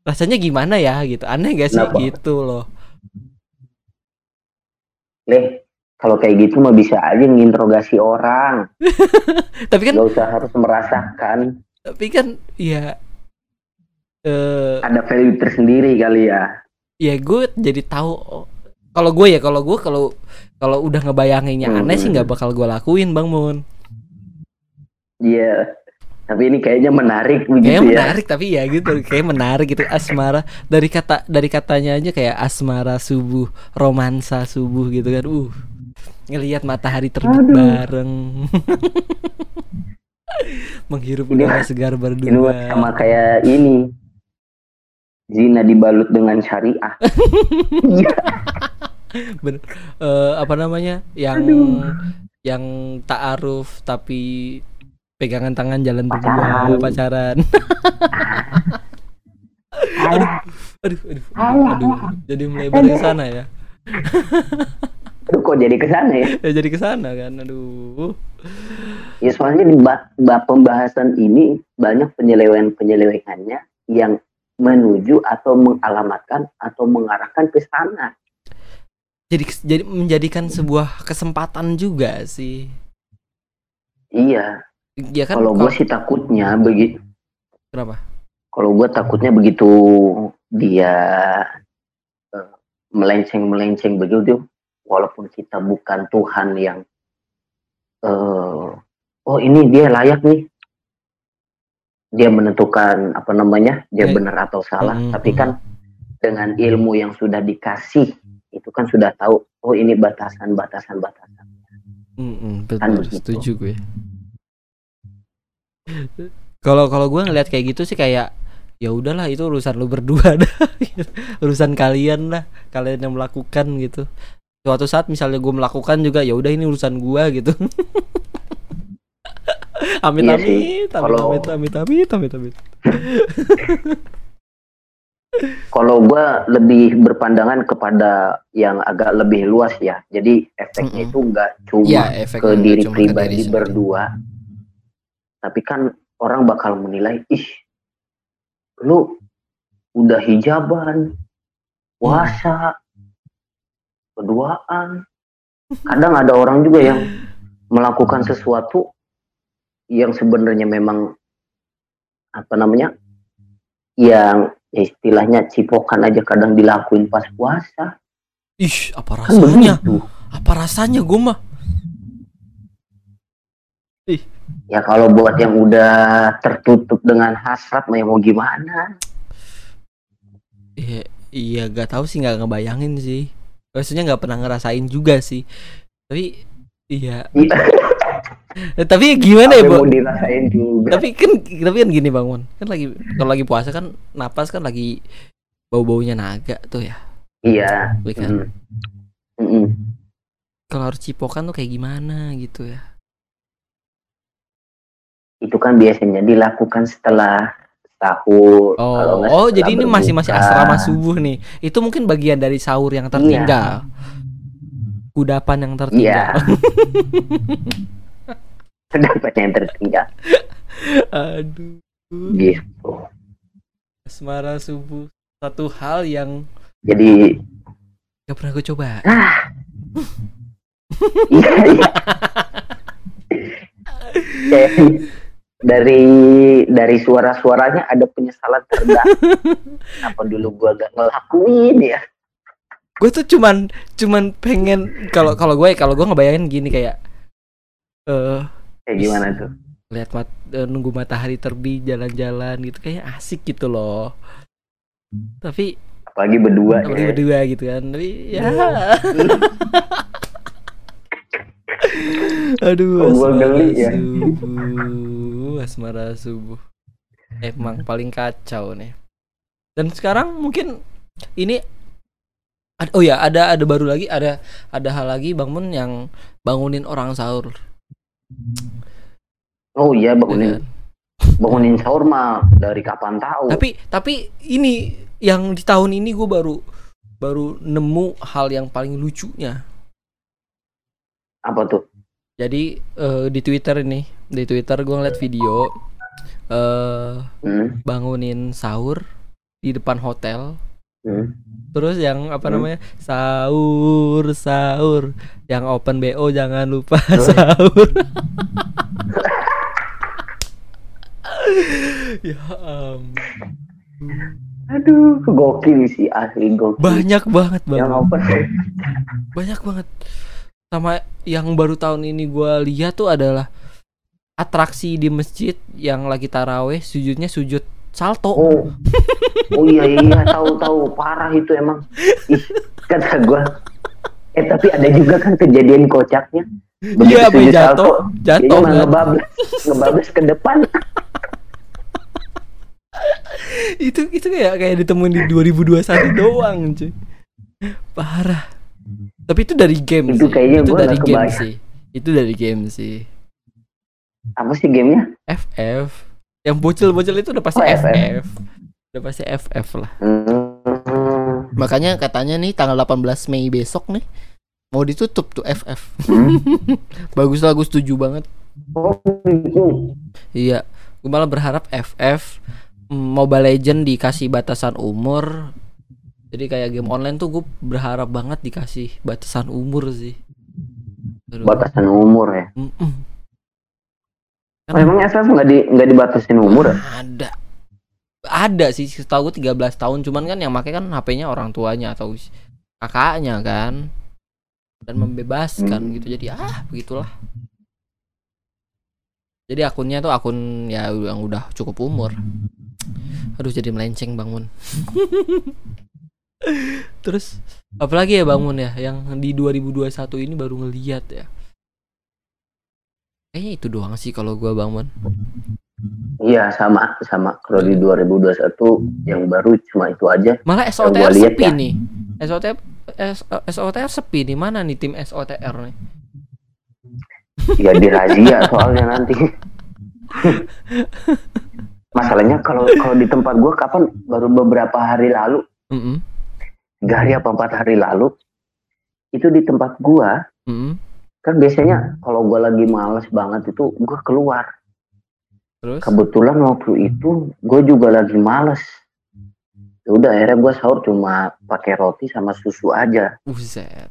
rasanya gimana ya gitu. Aneh gak sih Kenapa? gitu loh. Leh, kalau kayak gitu mah bisa aja nginterogasi orang. Tapi kan Gak usah harus merasakan. tapi kan ya eh Ada value tersendiri kali ya. Ya gue jadi tahu oh, kalau gue ya kalau gue kalau kalau udah ngebayanginnya aneh sih Hmm. nggak bakal gue lakuin bang Mun Iya. Tapi ini kayaknya menarik begitu kayak ya. menarik tapi ya gitu kayak menarik gitu asmara dari kata dari katanya aja kayak asmara subuh romansa subuh gitu kan uh ngelihat matahari terbit Aduh. bareng menghirup Ini udara segar Ini berdua sama kayak ini. Zina dibalut dengan syariah. Iya. bener Eh, apa namanya yang Aduh. yang taaruf tapi pegangan tangan jalan Pacaran. berdua pacaran Alah, aduh aduh alah, aduh alah. jadi melebar ke sana ya Aduh, kok jadi ke sana ya? ya jadi ke sana kan aduh Ya soalnya di ba- ba- pembahasan ini banyak penyelewengan-penyelewengannya yang menuju atau mengalamatkan atau mengarahkan ke sana. jadi jadi menjadikan sebuah kesempatan juga sih Iya. ya kan kalau gue sih takutnya begitu. kenapa Kalau gue takutnya begitu dia eh, melenceng-melenceng begitu, walaupun kita bukan Tuhan yang eh oh ini dia layak nih. Dia menentukan apa namanya, dia Ya. benar atau salah, Mm, tapi mm. kan dengan ilmu yang sudah dikasih itu kan sudah tahu oh ini batasan-batasan batasan. Mm-mm, Kan betul begitu. setuju gue kalau kalau gue ngeliat kayak gitu sih kayak ya udahlah itu urusan lu berdua dah urusan kalian lah kalian yang melakukan gitu suatu saat misalnya gue melakukan juga ya udah ini urusan gua gitu amit Iya amit sih. amit Kalau- amit amit amit amit amit Kalau gue lebih berpandangan kepada yang agak lebih luas ya. Jadi efeknya Mm-mm. itu nggak cuma ya ke diri cuma ke pribadi diri sendiri. berdua, tapi kan orang bakal menilai, ih, lu udah hijaban, puasa, berduaan. Kadang ada orang juga yang melakukan sesuatu yang sebenarnya memang apa namanya, yang ya istilahnya cipokan aja kadang dilakuin pas puasa. ih apa Kan rasanya begitu. apa rasanya gue mah Ya kalau buat yang udah tertutup dengan hasrat mah ya mau gimana? Iya, iya gak tahu sih nggak ngebayangin sih. Maksudnya nggak pernah ngerasain juga sih. Tapi iya. Tapi gimana ya, juga. Tapi kan tapi kan gini, Bang Mon. Kan lagi kalau lagi puasa kan napas kan lagi bau-baunya naga tuh ya. Iya. Iya kan? Mm. Mm-mm. Kalau harus cipokan tuh kayak gimana gitu ya. itu kan biasanya dilakukan setelah sahur. kalau Oh, nggak oh jadi ini masih masih asrama subuh nih. Itu mungkin bagian dari sahur yang tertinggal. Kudapan yang Iya. Pendapat yang tertinggal Aduh. gitu. Asmara subuh satu hal yang Jadi gak pernah gue coba. iya, iya. Kayak dari dari suara-suaranya ada penyesalan terdalam. Apa dulu gua gak ngelakuin ya? Gue tuh cuman cuman pengen kalau kalau gue kalau gue ngebayangin gini kayak eh Kayak gimana tuh? lihat mat, eh, nunggu matahari terbit jalan-jalan gitu kayak asik gitu loh. Tapi Apalagi berdua apalagi ya. berdua gitu kan. Tapi ya Aduh, Kok gua asmara geli ya? subuh, asmara subuh. Emang paling kacau nih. Dan sekarang mungkin ini oh ya ada ada baru lagi ada ada hal lagi bangun yang bangunin orang sahur. Oh iya ya bangunin kan? bangunin sahur mah dari kapan tahu? Tapi tapi ini yang di tahun ini gue baru baru nemu hal yang paling lucunya. Apa tuh? Jadi eh, di Twitter ini di Twitter gue ngeliat video eh Hmm, bangunin sahur di depan hotel hmm. terus yang apa Hmm. namanya sahur sahur yang open bo jangan lupa Oh. sahur ya ampun. Aduh, gokil sih asli gokil. banyak banget yang bang open. banyak banget sama yang baru tahun ini gua lihat tuh adalah atraksi di masjid yang lagi taraweh sujudnya sujud salto Oh, oh iya iya tahu tahu parah itu emang. Ih, kata gua. Eh tapi ada juga kan kejadian kocaknya. Begitu Iya, sujud jatuh, salto, jatuh kan. ngebablas, ngebablas ke depan. itu itu kayak kayak ditemuin di 2021 doang cuy parah tapi itu dari game Itu sih kayaknya itu gua dari game kebayang. sih itu dari game sih Apa sih gamenya? FF yang bocil-bocil itu udah pasti Oh, FF. FF. udah pasti FF lah Hmm. makanya katanya nih tanggal 18 Mei besok nih mau ditutup tuh FF Hmm. bagus lah gue setuju banget Oh, gitu. iya gue malah berharap FF mm, Mobile Legend dikasih batasan umur jadi kayak game online tuh gue berharap banget dikasih batasan umur sih Aduh. Batasan umur ya. Mm-mm. Oh, emang FF nggak di nggak dibatasin umur ya? ada. Ada sih setahu gue 13 tahun. Cuman kan yang make kan HP-nya orang tuanya atau kakaknya kan. Dan membebaskan Hmm. gitu. Jadi ah begitulah. Jadi akunnya tuh akun ya yang udah cukup umur. Aduh jadi melenceng bangun terus apalagi ya bangun ya yang di 2021 ini baru ngeliat ya kayaknya itu doang sih kalau gua bangun Iya sama sama. Kalau di 2021 yang baru cuma itu aja. Malah SOTR lihat sepi ya. nih. SOTR S- SOTR sepi nih. Mana nih tim SOTR nih? Ya dirazia soalnya nanti. Masalahnya kalau kalau di tempat gua kapan baru beberapa hari lalu, Mm-mm. tiga hari apa empat hari lalu, itu di tempat gua Mm-mm. Kan biasanya kalau gua lagi males banget itu gua keluar. Terus? Kebetulan waktu itu gue juga lagi males. Ya udah akhirnya gue sahur cuma pakai roti sama susu aja. Buset.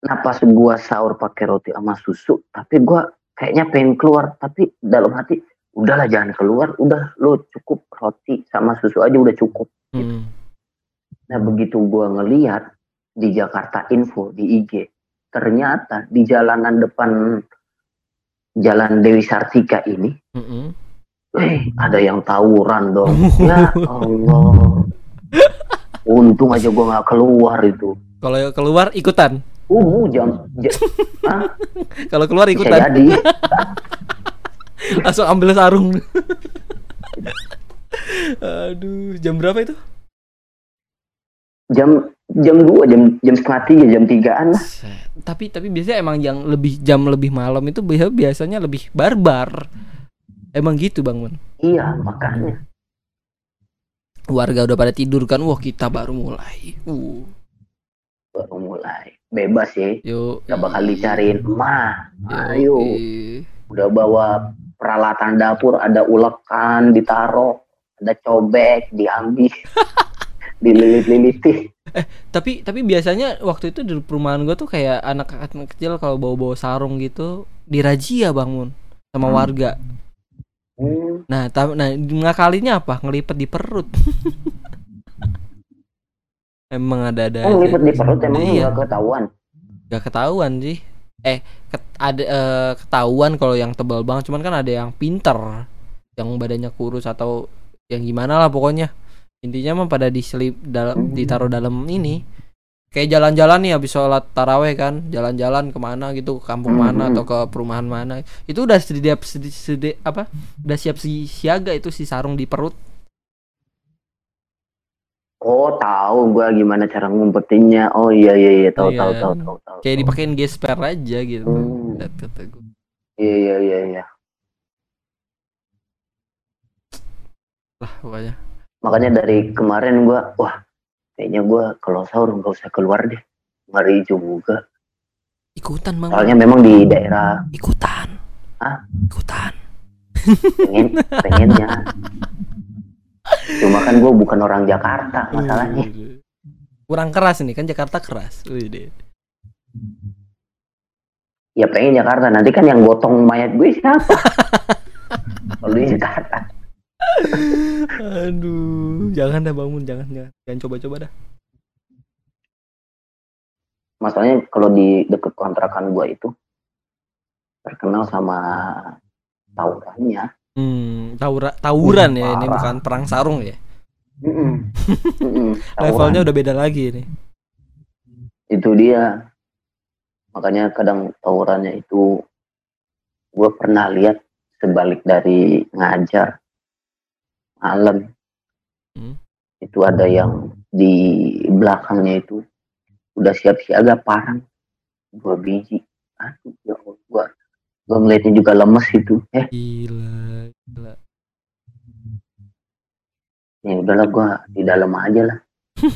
Nah pas gue sahur pakai roti sama susu, tapi gue kayaknya pengen keluar. Tapi dalam hati, udahlah jangan keluar, udah lo cukup roti sama susu aja udah cukup. Mm. Nah begitu gue ngeliat di Jakarta Info di IG, ternyata di jalanan depan Jalan Dewi Sartika ini, Mm-mm. eh ada yang tawuran dong. Ya Allah. Untung aja gue nggak keluar itu. Kalau keluar ikutan. Uh, jam, jam Kalau keluar bisa ikutan. jadi. Langsung ambil sarung. Aduh, jam berapa itu? Jam jam 2 jam jam setengah tiga jam tigaan lah. Tapi tapi biasanya emang yang lebih jam lebih malam itu biasa- biasanya lebih barbar. Emang gitu Bang Mun. iya makanya Warga udah pada tidur kan. Wah, kita baru mulai. Uh. baru mulai bebas ya Yuk. gak bakal dicariin emak ayo Yoi. udah bawa peralatan dapur ada ulekan ditaruh ada cobek diambil dililit-lilitin Tapi tapi biasanya waktu itu di perumahan gua tuh kayak anak-anak kecil kalau bawa-bawa sarung gitu dirazia Bang Mun sama Hmm. warga. Hmm, Nah, ta- nah ngakalinya apa? Ngelipet di perut. Emang ada-ada oh aja. lipet di perut emang Iya. nggak ketahuan Gak ketahuan sih. Eh, ket- ada eh, ketahuan kalau yang tebal banget, cuman kan ada yang pinter, yang badannya kurus atau yang gimana lah pokoknya. Intinya mah pada diselip dalam Hmm. ditaruh dalam ini. Kayak jalan-jalan nih habis sholat taraweh kan, jalan-jalan ke mana gitu, ke kampung Hmm, mana hmm. atau ke perumahan mana. Itu udah sedia, sedia- apa? Udah siap si siaga itu si sarung di perut. oh tahu gua gimana cara ngumpetinnya oh iya iya iya tahu Iya. tahu tahu tahu tahu Kayak dipakein gesper aja gitu. Hmm. Iya iya iya iya Lah pokoknya. Makanya dari kemarin gua wah kayaknya gua kalau sahur nggak usah keluar deh ngeri juga Ikutan bang. soalnya memang di daerah Ikutan. Hah? Ikutan. pengen pengennya cuma kan gua bukan orang Jakarta masalahnya Kurang keras nih kan Jakarta keras. Wih ya pengen Jakarta nanti kan yang gotong mayat gue siapa kalau di Jakarta Aduh, jangan dah bangun, jangan jangan, jangan coba-coba dah. masalahnya kalau di deket kontrakan gua itu terkenal sama tawurannya Hmm, tawura, tawuran ya, ini bukan perang sarung ya. Mm-mm. Mm-mm. Levelnya udah beda lagi nih. itu dia makanya kadang tawurannya itu gue pernah lihat sebalik dari ngajar malam Hmm. itu ada yang di belakangnya itu udah siap siaga parang dua biji aduh ya Allah gua gua ngeliatnya juga lemes itu eh Gila, gila. ya udahlah gua di dalam aja lah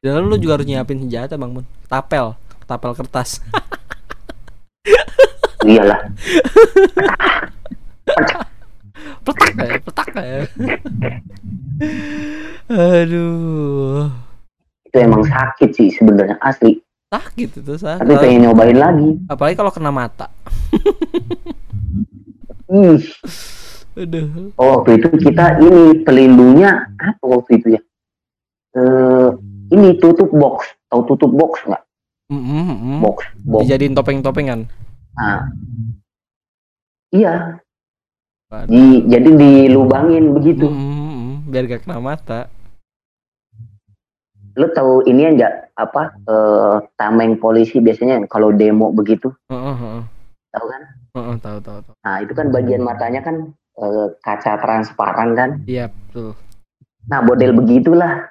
Di dalam lu juga harus nyiapin senjata, Bang Mun. Tapel, tapel kertas. iyalah Petak ya, petak ya. Aduh. itu emang sakit sih sebenarnya asli Sakit itu, sakit. tapi pengen nyobain lagi Apalagi kalau kena mata. ih Aduh. Oh, waktu itu kita ini pelindungnya apa waktu itu ya? Eh, ini tutup box, tahu tutup box nggak? Mm, mm, mm. Box, box. Dijadiin topeng-topengan. Nah, iya. Di, jadi dilubangin begitu. Mm, mm, mm. Biar gak kena mata. Lo tahu ini enggak apa? Eh, tameng polisi biasanya kalau demo begitu, heeh. tahu kan? Heeh, tahu tahu tahu. Nah, itu kan bagian matanya kan eh, kaca transparan kan? Iya, betul. Nah, model begitulah.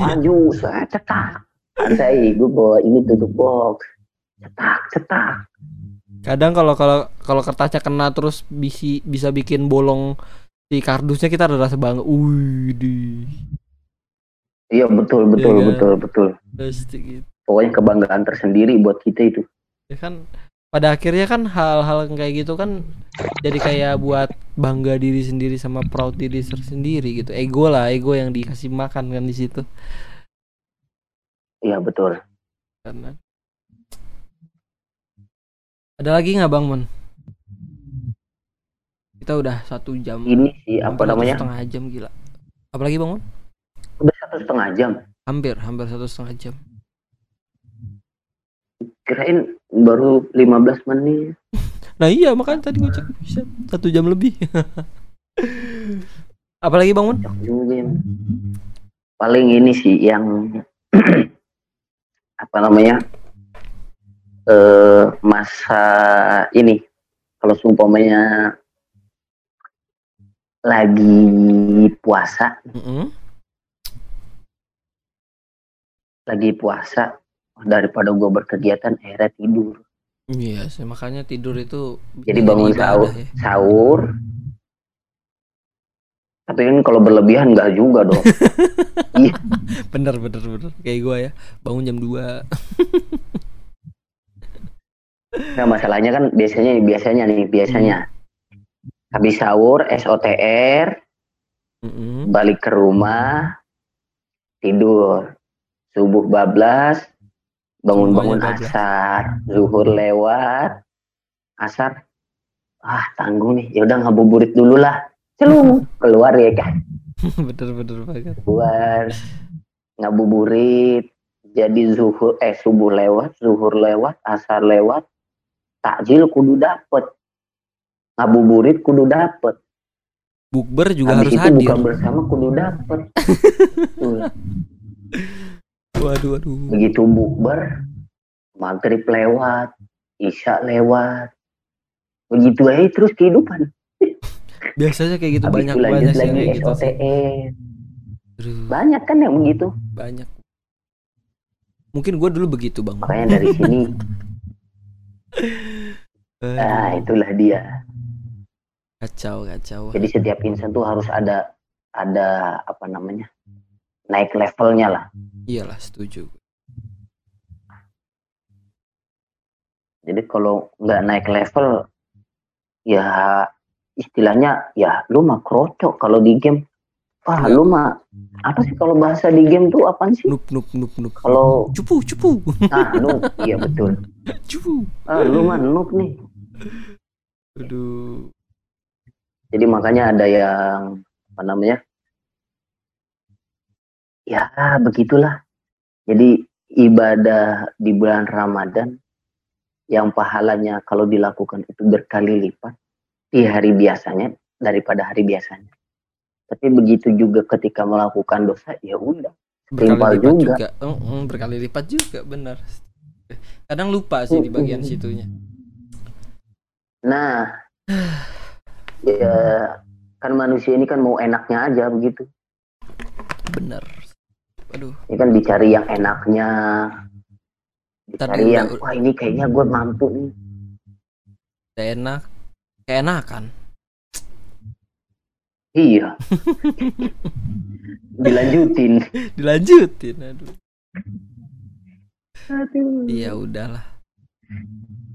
Maju, saya cetak. Santai, gue bawa ini tutup box. Cetak, cetak. Kadang kalau kalau kalau kertasnya kena terus bisa bisa bikin bolong si kardusnya kita ada rasa bangga. Widih. Iya betul betul kan? betul betul. Pasti gitu. Pokoknya kebanggaan tersendiri buat kita itu. Ya kan pada akhirnya kan hal-hal kayak gitu kan jadi kayak buat bangga diri sendiri sama proud diri sendiri gitu. Ego lah, ego yang dikasih makan kan di situ. Iya betul. Karena ada lagi nggak bang Mon? Kita udah satu jam. Ini sih apa namanya? Setengah jam gila. Apalagi bang Mon? Udah satu setengah jam. Hampir, hampir satu setengah jam. Kirain baru 15 menit. Nah iya makanya tadi gue cek bisa satu jam lebih. Apalagi bang juga ya. Paling ini sih yang apa namanya? Eh masa ini. Kalau seumpamanya lagi puasa. Mm-mm. lagi puasa daripada gue berkegiatan akhirnya tidur. Iya sih, makanya tidur itu jadi bangun sahur ya. sahur. Tapi kan kalau berlebihan nggak juga dong. Iya. Bener bener bener. Kayak gua ya, bangun jam 2 nah masalahnya kan biasanya biasanya nih biasanya. Habis sahur SOTR Mm-mm. balik ke rumah tidur. Subuh bablas bangun-bangun asar. Zuhur lewat asar. Ah tanggung nih. Ya udah ngabuburit dulu lah. Celung. Keluar ya kan bener bener banget. keluar. Ngabuburit. Jadi zuhur eh subuh lewat zuhur lewat asar lewat takjil kudu dapet ngabuburit kudu dapet Bukber juga habis harus itu hadir. buka bersama kudu dapet. Waduh waduh. begitu bukber maghrib lewat isya lewat begitu aja terus kehidupan Biasanya kayak gitu habis banyak itu lanjut banyak sih lagi kayak gitu. banyak kan yang begitu banyak. Mungkin gua dulu begitu bang. makanya dari sini nah itulah dia kacau kacau. jadi setiap insan tuh harus ada ada apa namanya naik levelnya lah Iyalah setuju. jadi kalau nggak naik level ya istilahnya ya lu mah krocok kalau di game wah lu mah apa sih kalau bahasa di game tuh apaan sih? Nup nup nup nup. kalau cupu cupu. Ah lu iya betul. Cupu. ah lu mah noob nih. Aduh. jadi makanya ada yang apa namanya? Ya begitulah. Jadi ibadah di bulan Ramadan yang pahalanya kalau dilakukan itu berkali lipat di hari biasanya daripada hari biasanya tapi begitu juga ketika melakukan dosa ya udah Berkali lipat juga. juga. Mm, mm, berkali lipat juga benar. Kadang lupa sih di bagian situnya. nah ya kan manusia ini kan mau enaknya aja begitu Benar. Aduh. ini kan dicari yang enaknya Tadi dicari udah- yang wah ini kayaknya gue mampu nih Udah enak. Keenakan. Iya dilanjutin Dilanjutin. Aduh. Iya udahlah.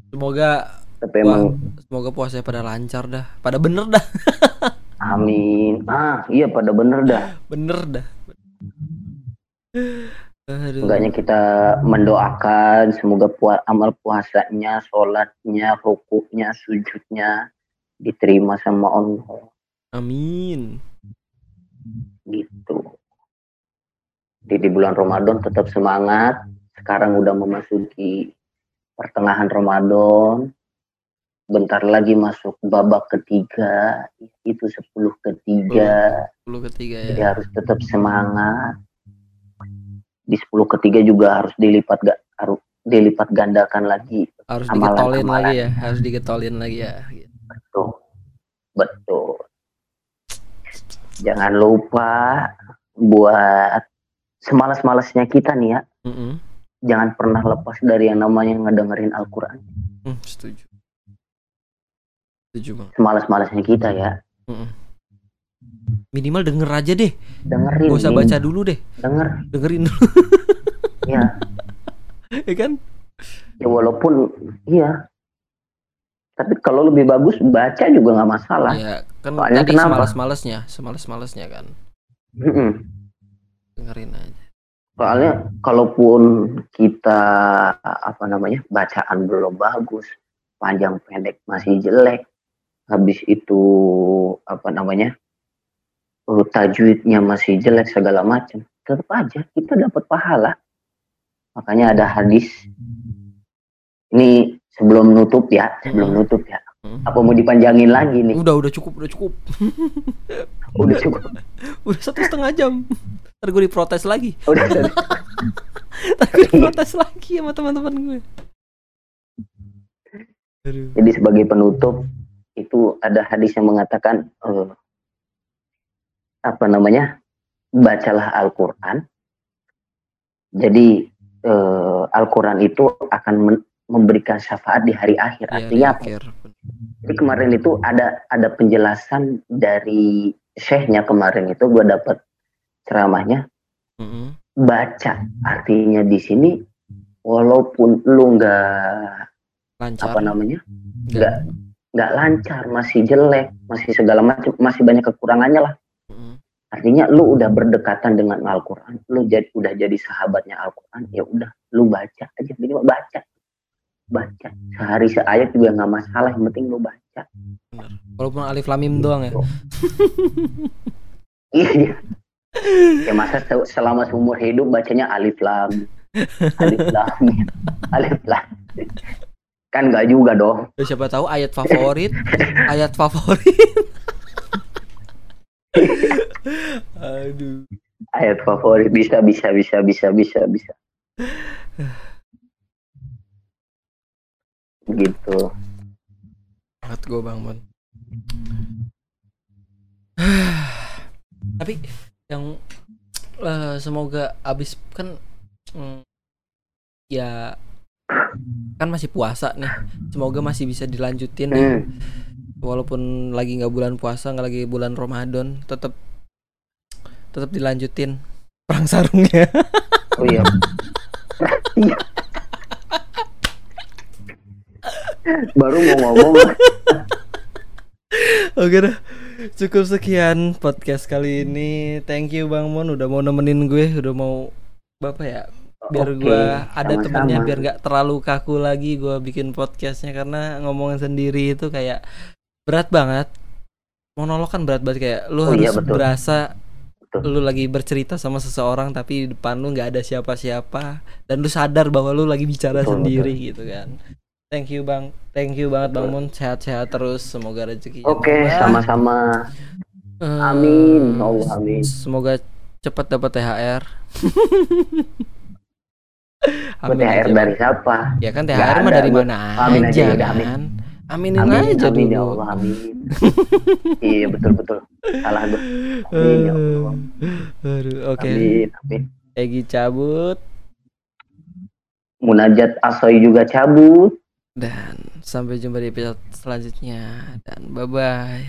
Semoga tapi Wah. emang semoga puasanya pada lancar dah. Pada bener dah. amin ah iya pada bener dah Bener dah. Aduh. enggaknya kita mendoakan semoga pua- amal puasanya sholatnya rukuknya sujudnya diterima sama Allah Amin. gitu di, di bulan Ramadan tetap semangat sekarang udah memasuki pertengahan Ramadan bentar lagi masuk babak ketiga itu 10 ketiga Dulu ketiga jadi ya. harus tetap semangat di 10 ketiga juga harus dilipat gak harus dilipat gandakan lagi Harus amalan- digetolin amalan. lagi ya. Harus digetolin lagi ya. betul betul jangan lupa buat semalas-malasnya kita nih ya Mm-mm. jangan pernah lepas dari yang namanya ngedengerin Al-Quran Hmm, setuju. Setuju bang. semalas-malasnya kita ya Minimal denger aja deh. dengerin Gak usah baca dulu deh. denger Dengerin dulu. ya ya kan? ya walaupun iya tapi kalau lebih bagus baca juga nggak masalah Ya kan Soalnya tadi kenapa? semalas-malesnya. Semalas-malesnya kan. Mm-mm. Dengerin aja. soalnya kalaupun kita apa namanya bacaan belum bagus panjang pendek masih jelek habis itu apa namanya eh, tajwidnya masih jelek segala macam tetap aja kita dapat pahala makanya ada hadis ini sebelum nutup ya sebelum Hmm. nutup ya Hmm. apa mau dipanjangin lagi nih Udah udah cukup udah cukup. udah cukup Udah satu setengah jam. Ntar gue diprotes lagi. udah Ntar gue diprotes lagi sama teman-teman gue. Aduh. Jadi sebagai penutup itu ada hadis yang mengatakan eh, apa namanya bacalah Al-Quran Jadi eh, Al-Quran itu akan men- memberikan syafaat di hari akhir. Di Artinya apa? akhir. Jadi kemarin itu ada ada penjelasan dari syekhnya kemarin itu gue dapat ceramahnya Mm-mm. baca artinya di sini walaupun lu nggak lancar apa namanya Nggak- nggak lancar masih jelek masih segala macam masih banyak kekurangannya lah artinya lu udah berdekatan dengan Al-Quran lu jadi udah jadi sahabatnya Al-Quran ya udah lu baca aja minimal baca baca. Sehari seayat juga nggak masalah yang penting lu baca. Walaupun alif lamim doang ya. Iya ya masa se- selama seumur hidup bacanya alif lam alif lam alif lam. Kan nggak juga dong. Ya, siapa tahu ayat favorit ayat favorit. Aduh. Ayat favorit bisa bisa bisa bisa bisa bisa gitu. Banget gue bang Mon. Tapi yang eh, semoga abis kan mm, ya kan masih puasa nih. Semoga masih bisa dilanjutin ya hmm. walaupun lagi nggak bulan puasa nggak lagi bulan Ramadan tetap tetap dilanjutin perang sarungnya. Oh iya Iya. Baru mau ngomong. Oke dah Cukup sekian podcast kali ini. Thank you Bang Mon udah mau nemenin gue Udah mau Bapak ya Biar Oke, gue ada temennya Biar gak terlalu kaku lagi Gue bikin podcastnya Karena ngomongin sendiri itu kayak Berat banget. Monolog kan berat banget Kayak lu Oh iya, harus betul. berasa Betul. Lu lagi bercerita sama seseorang Tapi di depan lu gak ada siapa-siapa. Dan lu sadar bahwa lu lagi bicara Betul, sendiri gitu kan Thank you Bang Thank you banget Bang Mon Sehat-sehat terus Semoga rezekinya oke nambah. sama-sama Eh, Amin. Allah, amin. Semoga cepat dapat THR. buat THR aja, dari siapa Ya kan THR mah dari mana amin aja, aja, udah, amin. kan. Aminin amin aja amin dulu. ya Allah amin iya betul betul salah gue amin ya Allah Aduh, oke. amin amin Egi cabut munajat asoy juga cabut dan sampai jumpa di episode selanjutnya dan bye bye.